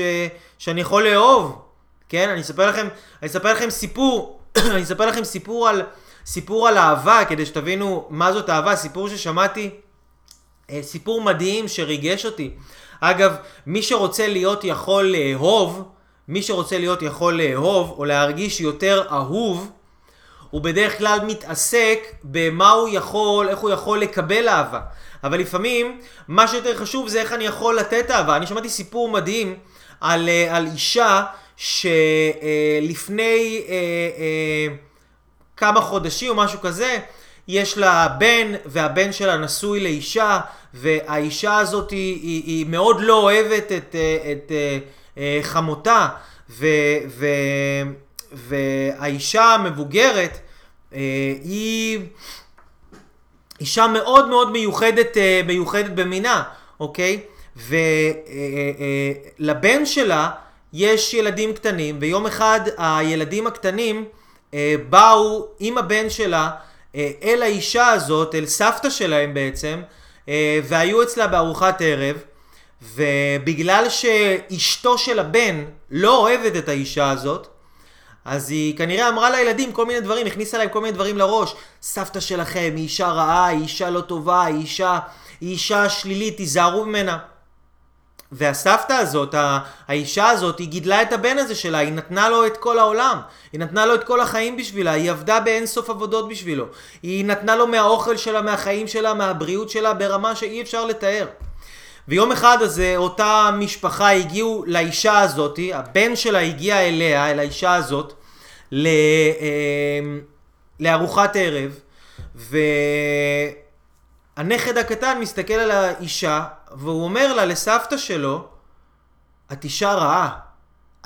שאני יכול לאהוב. כן? אני אספר לכם, אני אספר לכם סיפור, אני אספר לכם סיפור על, סיפור על אהבה כדי שתבינו מה זאת אהבה. סיפור ששמעתי, אה, סיפור מדהים שריגש אותי. אגב, מי שרוצה להיות יכול לאהוב, מי שרוצה להיות יכול לאהוב או להרגיש יותר אהוב, הוא בדרך כלל מתעסק במה הוא יכול, איך הוא יכול לקבל אהבה. אבל לפעמים, מה שיותר חשוב זה איך אני יכול לתת אהבה. אני שמעתי סיפור מדהים על, אה, על אישה שלפני אה, אה, כמה חודשים או משהו כזה, יש לה בן, והבן שלה נשוי לאישה, והאישה הזאת היא, היא, היא מאוד לא אוהבת את, את, את אה, חמותה, ו, ו, והאישה המבוגרת אה, היא אישה מאוד מאוד מיוחדת, אה, מיוחדת במינה, אוקיי? ולבן שלה יש ילדים קטנים, ויום אחד הילדים הקטנים באו עם הבן שלה אל האישה הזאת, אל סבתא שלהם בעצם, והיו אצלה בארוחת ערב. ובגלל שאשתו של הבן לא אוהבת את האישה הזאת, אז היא כנראה אמרה לילדים כל מיני דברים, הכניסה להם כל מיני דברים לראש. סבתא שלכם היא אישה רעה, היא אישה לא טובה, היא אישה, היא אישה שלילית, תיזהרו ממנה. והסבתא הזאת, האישה הזאת, היא גידלה את הבן הזה שלה, היא נתנה לו את כל העולם. היא נתנה לו את כל החיים בשבילה, היא עבדה באין סוף עבודות בשבילו. היא נתנה לו מהאוכל שלה, מהחיים שלה, מהבריאות שלה, ברמה שאי אפשר לתאר. ויום אחד הזה אותה משפחה הגיעו לאישה הזאת, הבן שלה הגיע אליה, אל האישה הזאת, ל, אה, לארוחת ערב, והנכד הקטן מסתכל על האישה, והוא אומר לה, לסבתא שלו, את אישה רעה,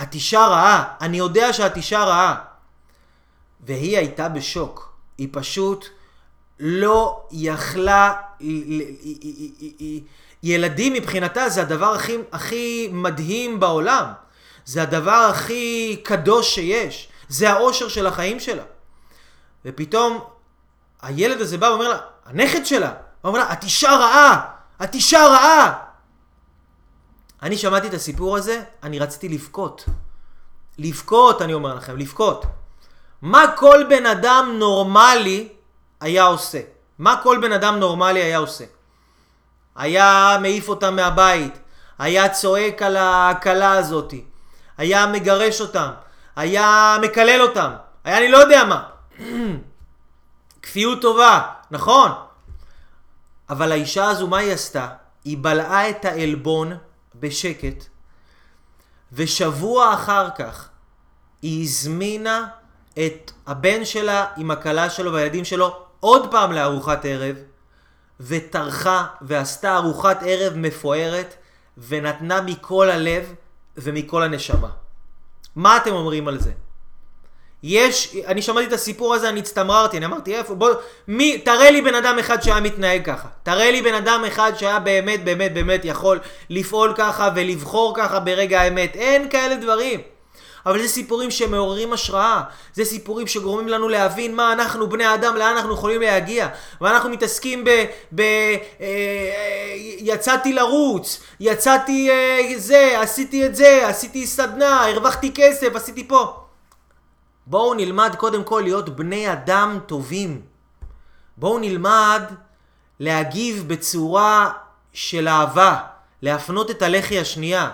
את אישה רעה, אני יודע שאת אישה רעה. והיא הייתה בשוק. היא פשוט לא יכלה... ילדים מבחינתה זה הדבר הכי, הכי מדהים בעולם. זה הדבר הכי קדוש שיש. זה האושר של החיים שלה. ופתאום הילד הזה בא ואומר לה, הנכד שלה, הוא אומר לה, את אישה רעה! את אישה רעה! אני שמעתי את הסיפור הזה, אני רציתי לבכות. לבכות, אני אומר לכם, לבכות. מה כל בן אדם נורמלי היה עושה? מה כל בן אדם נורמלי היה עושה? היה מעיף אותם מהבית, היה צועק על הכלה הזאתי, היה מגרש אותם, היה מקלל אותם, היה אני לא יודע מה. כפיות טובה, נכון. אבל האישה הזו, מה היא עשתה? היא בלעה את העלבון בשקט, ושבוע אחר כך היא הזמינה את הבן שלה עם הכלה שלו והילדים שלו עוד פעם לארוחת ערב, וטרחה ועשתה ארוחת ערב מפוארת, ונתנה מכל הלב ומכל הנשמה. מה אתם אומרים על זה? יש, אני שמעתי את הסיפור הזה, אני הצטמררתי, אני אמרתי איפה, בוא, מי, תראה לי בן אדם אחד שהיה מתנהג ככה. תראה לי בן אדם אחד שהיה באמת באמת באמת יכול לפעול ככה ולבחור ככה ברגע האמת. אין כאלה דברים. אבל זה סיפורים שמעוררים השראה, זה סיפורים שגורמים לנו להבין מה אנחנו בני אדם, לאן אנחנו יכולים להגיע. ואנחנו מתעסקים ב... ב אה, אה, יצאתי לרוץ, יצאתי אה, זה, עשיתי את זה, עשיתי סדנה, הרווחתי כסף, עשיתי פה. בואו נלמד קודם כל להיות בני אדם טובים. בואו נלמד להגיב בצורה של אהבה, להפנות את הלחי השנייה,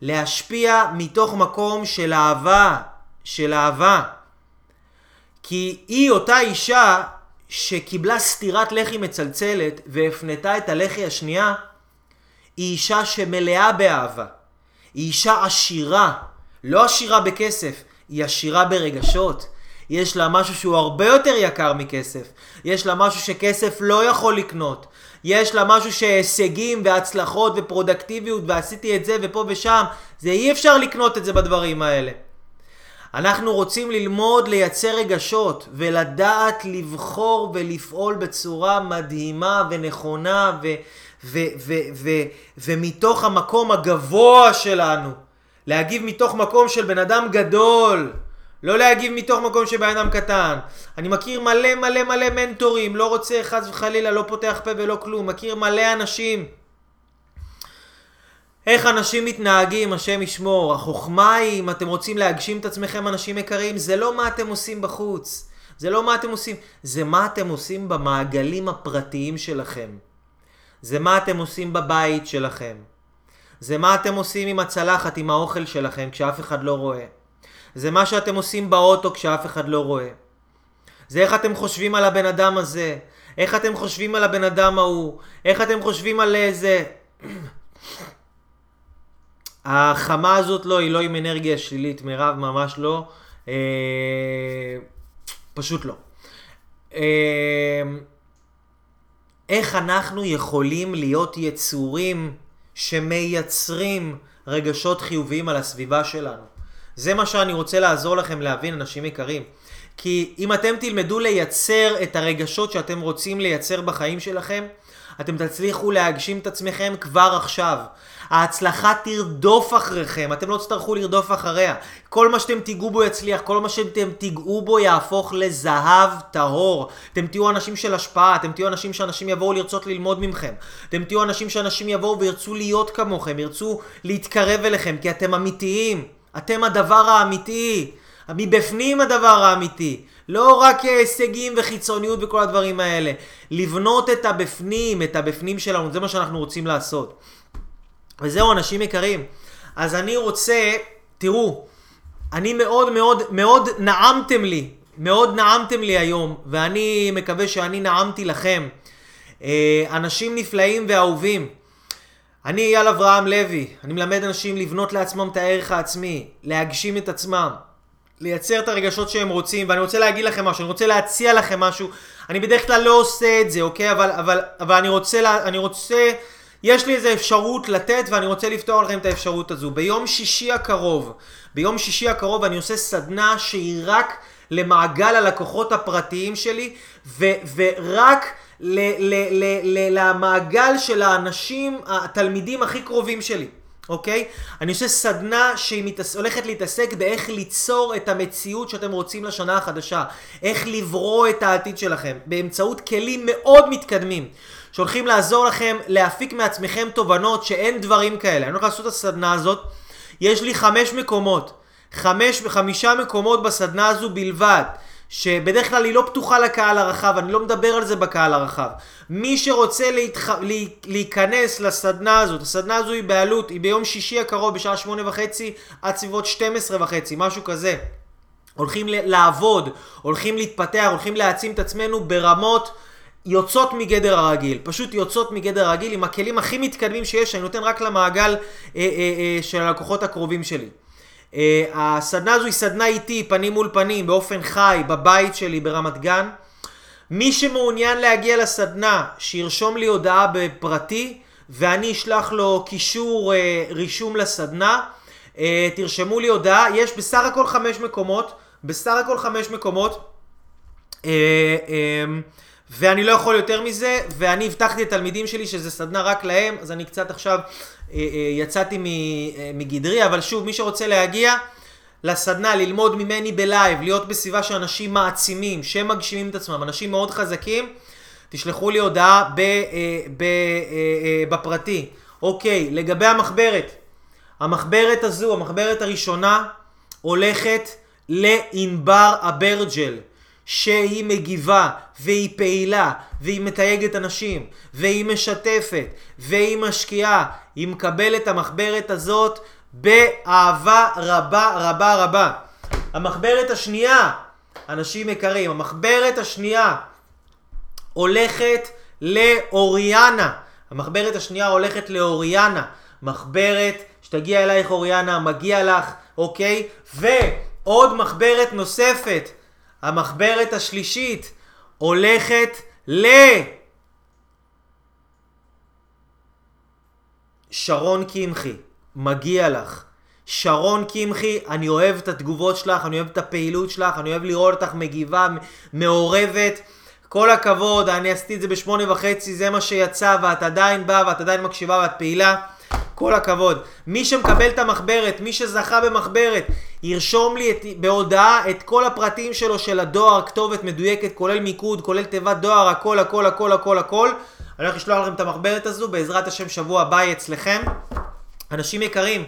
להשפיע מתוך מקום של אהבה, של אהבה. כי היא אותה אישה שקיבלה סטירת לחי מצלצלת והפנתה את הלחי השנייה, היא אישה שמלאה באהבה. היא אישה עשירה, לא עשירה בכסף, היא עשירה ברגשות. יש לה משהו שהוא הרבה יותר יקר מכסף. יש לה משהו שכסף לא יכול לקנות. יש לה משהו שהישגים והצלחות ופרודקטיביות ועשיתי את זה ופה ושם, זה אי אפשר לקנות את זה בדברים האלה. אנחנו רוצים ללמוד לייצר רגשות ולדעת לבחור ולפעול בצורה מדהימה ונכונה ו- ו- ו- ו- ומתוך המקום הגבוה שלנו. להגיב מתוך מקום של בן אדם גדול. לא להגיב מתוך מקום של בן אדם קטן. אני מכיר מלא מלא מלא מנטורים, לא רוצה חס וחלילה, לא פותח פה ולא כלום. מכיר מלא אנשים. איך אנשים מתנהגים, השם ישמור. החוכמה היא, אם אתם רוצים להגשים את עצמכם, אנשים יקרים, זה לא מה אתם עושים בחוץ. זה לא מה אתם עושים, זה מה אתם עושים במעגלים הפרטיים שלכם. זה מה אתם עושים בבית שלכם. זה מה אתם עושים עם הצלחת, עם האוכל שלכם, כשאף אחד לא רואה. זה מה שאתם עושים באוטו כשאף אחד לא רואה. זה איך אתם חושבים על הבן אדם הזה, איך אתם חושבים על הבן אדם ההוא, איך אתם חושבים על איזה... החמה הזאת לא, היא לא עם אנרגיה שלילית, מירב, ממש לא. אה, פשוט לא. אה, איך אנחנו יכולים להיות יצורים שמייצרים רגשות חיוביים על הסביבה שלנו? זה מה שאני רוצה לעזור לכם להבין, אנשים יקרים. כי אם אתם תלמדו לייצר את הרגשות שאתם רוצים לייצר בחיים שלכם, אתם תצליחו להגשים את עצמכם כבר עכשיו. ההצלחה תרדוף אחריכם, אתם לא תצטרכו לרדוף אחריה. כל מה שאתם תיגעו בו יצליח, כל מה שאתם תיגעו בו יהפוך לזהב טהור. אתם תהיו אנשים של השפעה, אתם תהיו אנשים שאנשים יבואו לרצות ללמוד מכם. אתם תהיו אנשים שאנשים יבואו וירצו להיות כמוכם, ירצו להתקרב אליכם, כי אתם אמיתיים. אתם הדבר האמיתי. מבפנים הדבר האמיתי. לא רק הישגים וחיצוניות וכל הדברים האלה. לבנות את הבפנים, את הבפנים שלנו, זה מה שאנחנו רוצים לעשות. וזהו, אנשים יקרים. אז אני רוצה, תראו, אני מאוד מאוד מאוד נעמתם לי, מאוד נעמתם לי היום, ואני מקווה שאני נעמתי לכם. אה, אנשים נפלאים ואהובים. אני אייל אברהם לוי, אני מלמד אנשים לבנות לעצמם את הערך העצמי, להגשים את עצמם, לייצר את הרגשות שהם רוצים, ואני רוצה להגיד לכם משהו, אני רוצה להציע לכם משהו, אני בדרך כלל לא עושה את זה, אוקיי? אבל, אבל, אבל אני רוצה, לה, אני רוצה יש לי איזה אפשרות לתת ואני רוצה לפתור לכם את האפשרות הזו. ביום שישי הקרוב, ביום שישי הקרוב אני עושה סדנה שהיא רק למעגל הלקוחות הפרטיים שלי ו- ורק ל- ל- ל- ל- למעגל של האנשים, התלמידים הכי קרובים שלי. אוקיי? אני עושה סדנה שהיא מתעס... הולכת להתעסק באיך ליצור את המציאות שאתם רוצים לשנה החדשה. איך לברוא את העתיד שלכם. באמצעות כלים מאוד מתקדמים. שהולכים לעזור לכם להפיק מעצמכם תובנות שאין דברים כאלה. אני הולך לעשות את הסדנה הזאת. יש לי חמש מקומות. חמש וחמישה מקומות בסדנה הזו בלבד. שבדרך כלל היא לא פתוחה לקהל הרחב, אני לא מדבר על זה בקהל הרחב. מי שרוצה להתח... להיכנס לסדנה הזאת, הסדנה הזו היא בעלות, היא ביום שישי הקרוב בשעה שמונה וחצי עד סביבות 12 וחצי, משהו כזה. הולכים לעבוד, הולכים להתפתח, הולכים להעצים את עצמנו ברמות יוצאות מגדר הרגיל, פשוט יוצאות מגדר הרגיל עם הכלים הכי מתקדמים שיש, שאני נותן רק למעגל אה, אה, אה, של הלקוחות הקרובים שלי. Uh, הסדנה הזו היא סדנה איתי, פנים מול פנים, באופן חי, בבית שלי ברמת גן. מי שמעוניין להגיע לסדנה, שירשום לי הודעה בפרטי, ואני אשלח לו קישור uh, רישום לסדנה. Uh, תרשמו לי הודעה, יש בסך הכל חמש מקומות, בסך הכל חמש מקומות. Uh, uh, ואני לא יכול יותר מזה, ואני הבטחתי לתלמידים שלי שזה סדנה רק להם, אז אני קצת עכשיו אה, אה, יצאתי אה, מגדרי, אבל שוב, מי שרוצה להגיע לסדנה, ללמוד ממני בלייב, להיות בסביבה של אנשים מעצימים, שמגשימים את עצמם, אנשים מאוד חזקים, תשלחו לי הודעה ב, ב, בפרטי. אוקיי, לגבי המחברת, המחברת הזו, המחברת הראשונה, הולכת לענבר אברג'ל. שהיא מגיבה, והיא פעילה, והיא מתייגת אנשים, והיא משתפת, והיא משקיעה, היא מקבלת את המחברת הזאת באהבה רבה רבה רבה. המחברת השנייה, אנשים יקרים, המחברת השנייה הולכת לאוריאנה. המחברת השנייה הולכת לאוריאנה. מחברת שתגיע אלייך אוריאנה, מגיע לך, אוקיי? ועוד מחברת נוספת המחברת השלישית הולכת ל... שרון קמחי, מגיע לך. שרון קמחי, אני אוהב את התגובות שלך, אני אוהב את הפעילות שלך, אני אוהב לראות אותך מגיבה, מעורבת. כל הכבוד, אני עשיתי את זה בשמונה וחצי, זה מה שיצא, ואת עדיין באה, ואת עדיין מקשיבה, ואת פעילה. כל הכבוד. מי שמקבל את המחברת, מי שזכה במחברת, ירשום לי את, בהודעה את כל הפרטים שלו של הדואר, כתובת מדויקת, כולל מיקוד, כולל תיבת דואר, הכל, הכל, הכל, הכל, הכל. אני הולך לשלוח לכם את המחברת הזו, בעזרת השם שבוע הבא יהיה אצלכם. אנשים יקרים,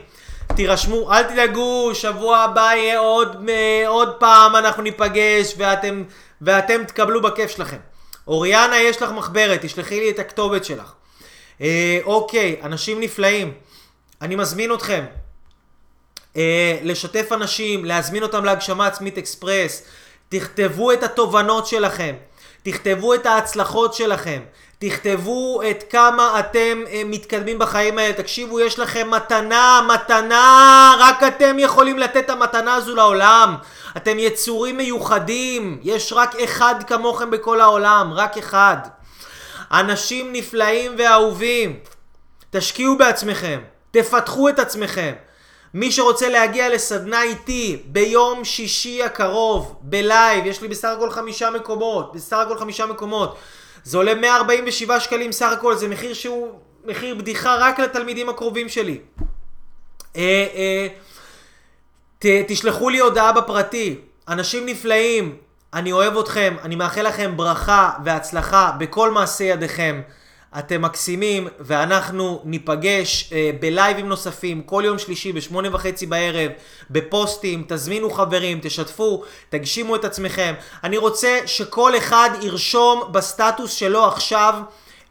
תירשמו, אל תדאגו, שבוע הבא יהיה עוד, עוד פעם, אנחנו ניפגש ואתם, ואתם תקבלו בכיף שלכם. אוריאנה, יש לך מחברת, תשלחי לי את הכתובת שלך. אה, אוקיי, אנשים נפלאים. אני מזמין אתכם אה, לשתף אנשים, להזמין אותם להגשמה עצמית אקספרס. תכתבו את התובנות שלכם. תכתבו את ההצלחות שלכם. תכתבו את כמה אתם אה, מתקדמים בחיים האלה. תקשיבו, יש לכם מתנה, מתנה, רק אתם יכולים לתת את המתנה הזו לעולם. אתם יצורים מיוחדים, יש רק אחד כמוכם בכל העולם, רק אחד. אנשים נפלאים ואהובים. תשקיעו בעצמכם, תפתחו את עצמכם. מי שרוצה להגיע לסדנה איתי ביום שישי הקרוב, בלייב, יש לי בסך הכל חמישה מקומות, בסך הכל חמישה מקומות. זה עולה 147 שקלים סך הכל, זה מחיר שהוא מחיר בדיחה רק לתלמידים הקרובים שלי. אה, אה, ת, תשלחו לי הודעה בפרטי, אנשים נפלאים, אני אוהב אתכם, אני מאחל לכם ברכה והצלחה בכל מעשי ידיכם. אתם מקסימים, ואנחנו ניפגש אה, בלייבים נוספים כל יום שלישי בשמונה וחצי בערב, בפוסטים, תזמינו חברים, תשתפו, תגשימו את עצמכם. אני רוצה שכל אחד ירשום בסטטוס שלו עכשיו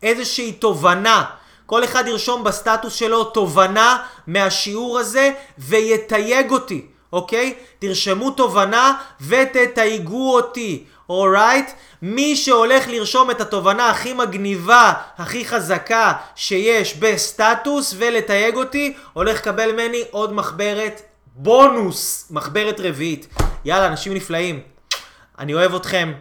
איזושהי תובנה. כל אחד ירשום בסטטוס שלו תובנה מהשיעור הזה ויתייג אותי. אוקיי? תרשמו תובנה ותתייגו אותי, אורייט? מי שהולך לרשום את התובנה הכי מגניבה, הכי חזקה שיש בסטטוס ולתייג אותי, הולך לקבל ממני עוד מחברת בונוס, מחברת רביעית. יאללה, אנשים נפלאים. אני אוהב אתכם.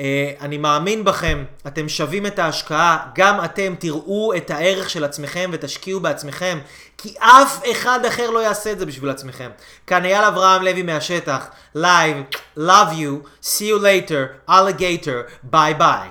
אה, אני מאמין בכם, אתם שווים את ההשקעה, גם אתם תראו את הערך של עצמכם ותשקיעו בעצמכם, כי אף אחד אחר לא יעשה את זה בשביל עצמכם. כאן אייל אברהם לוי מהשטח, Live, love you, see you later, alligator, ביי ביי.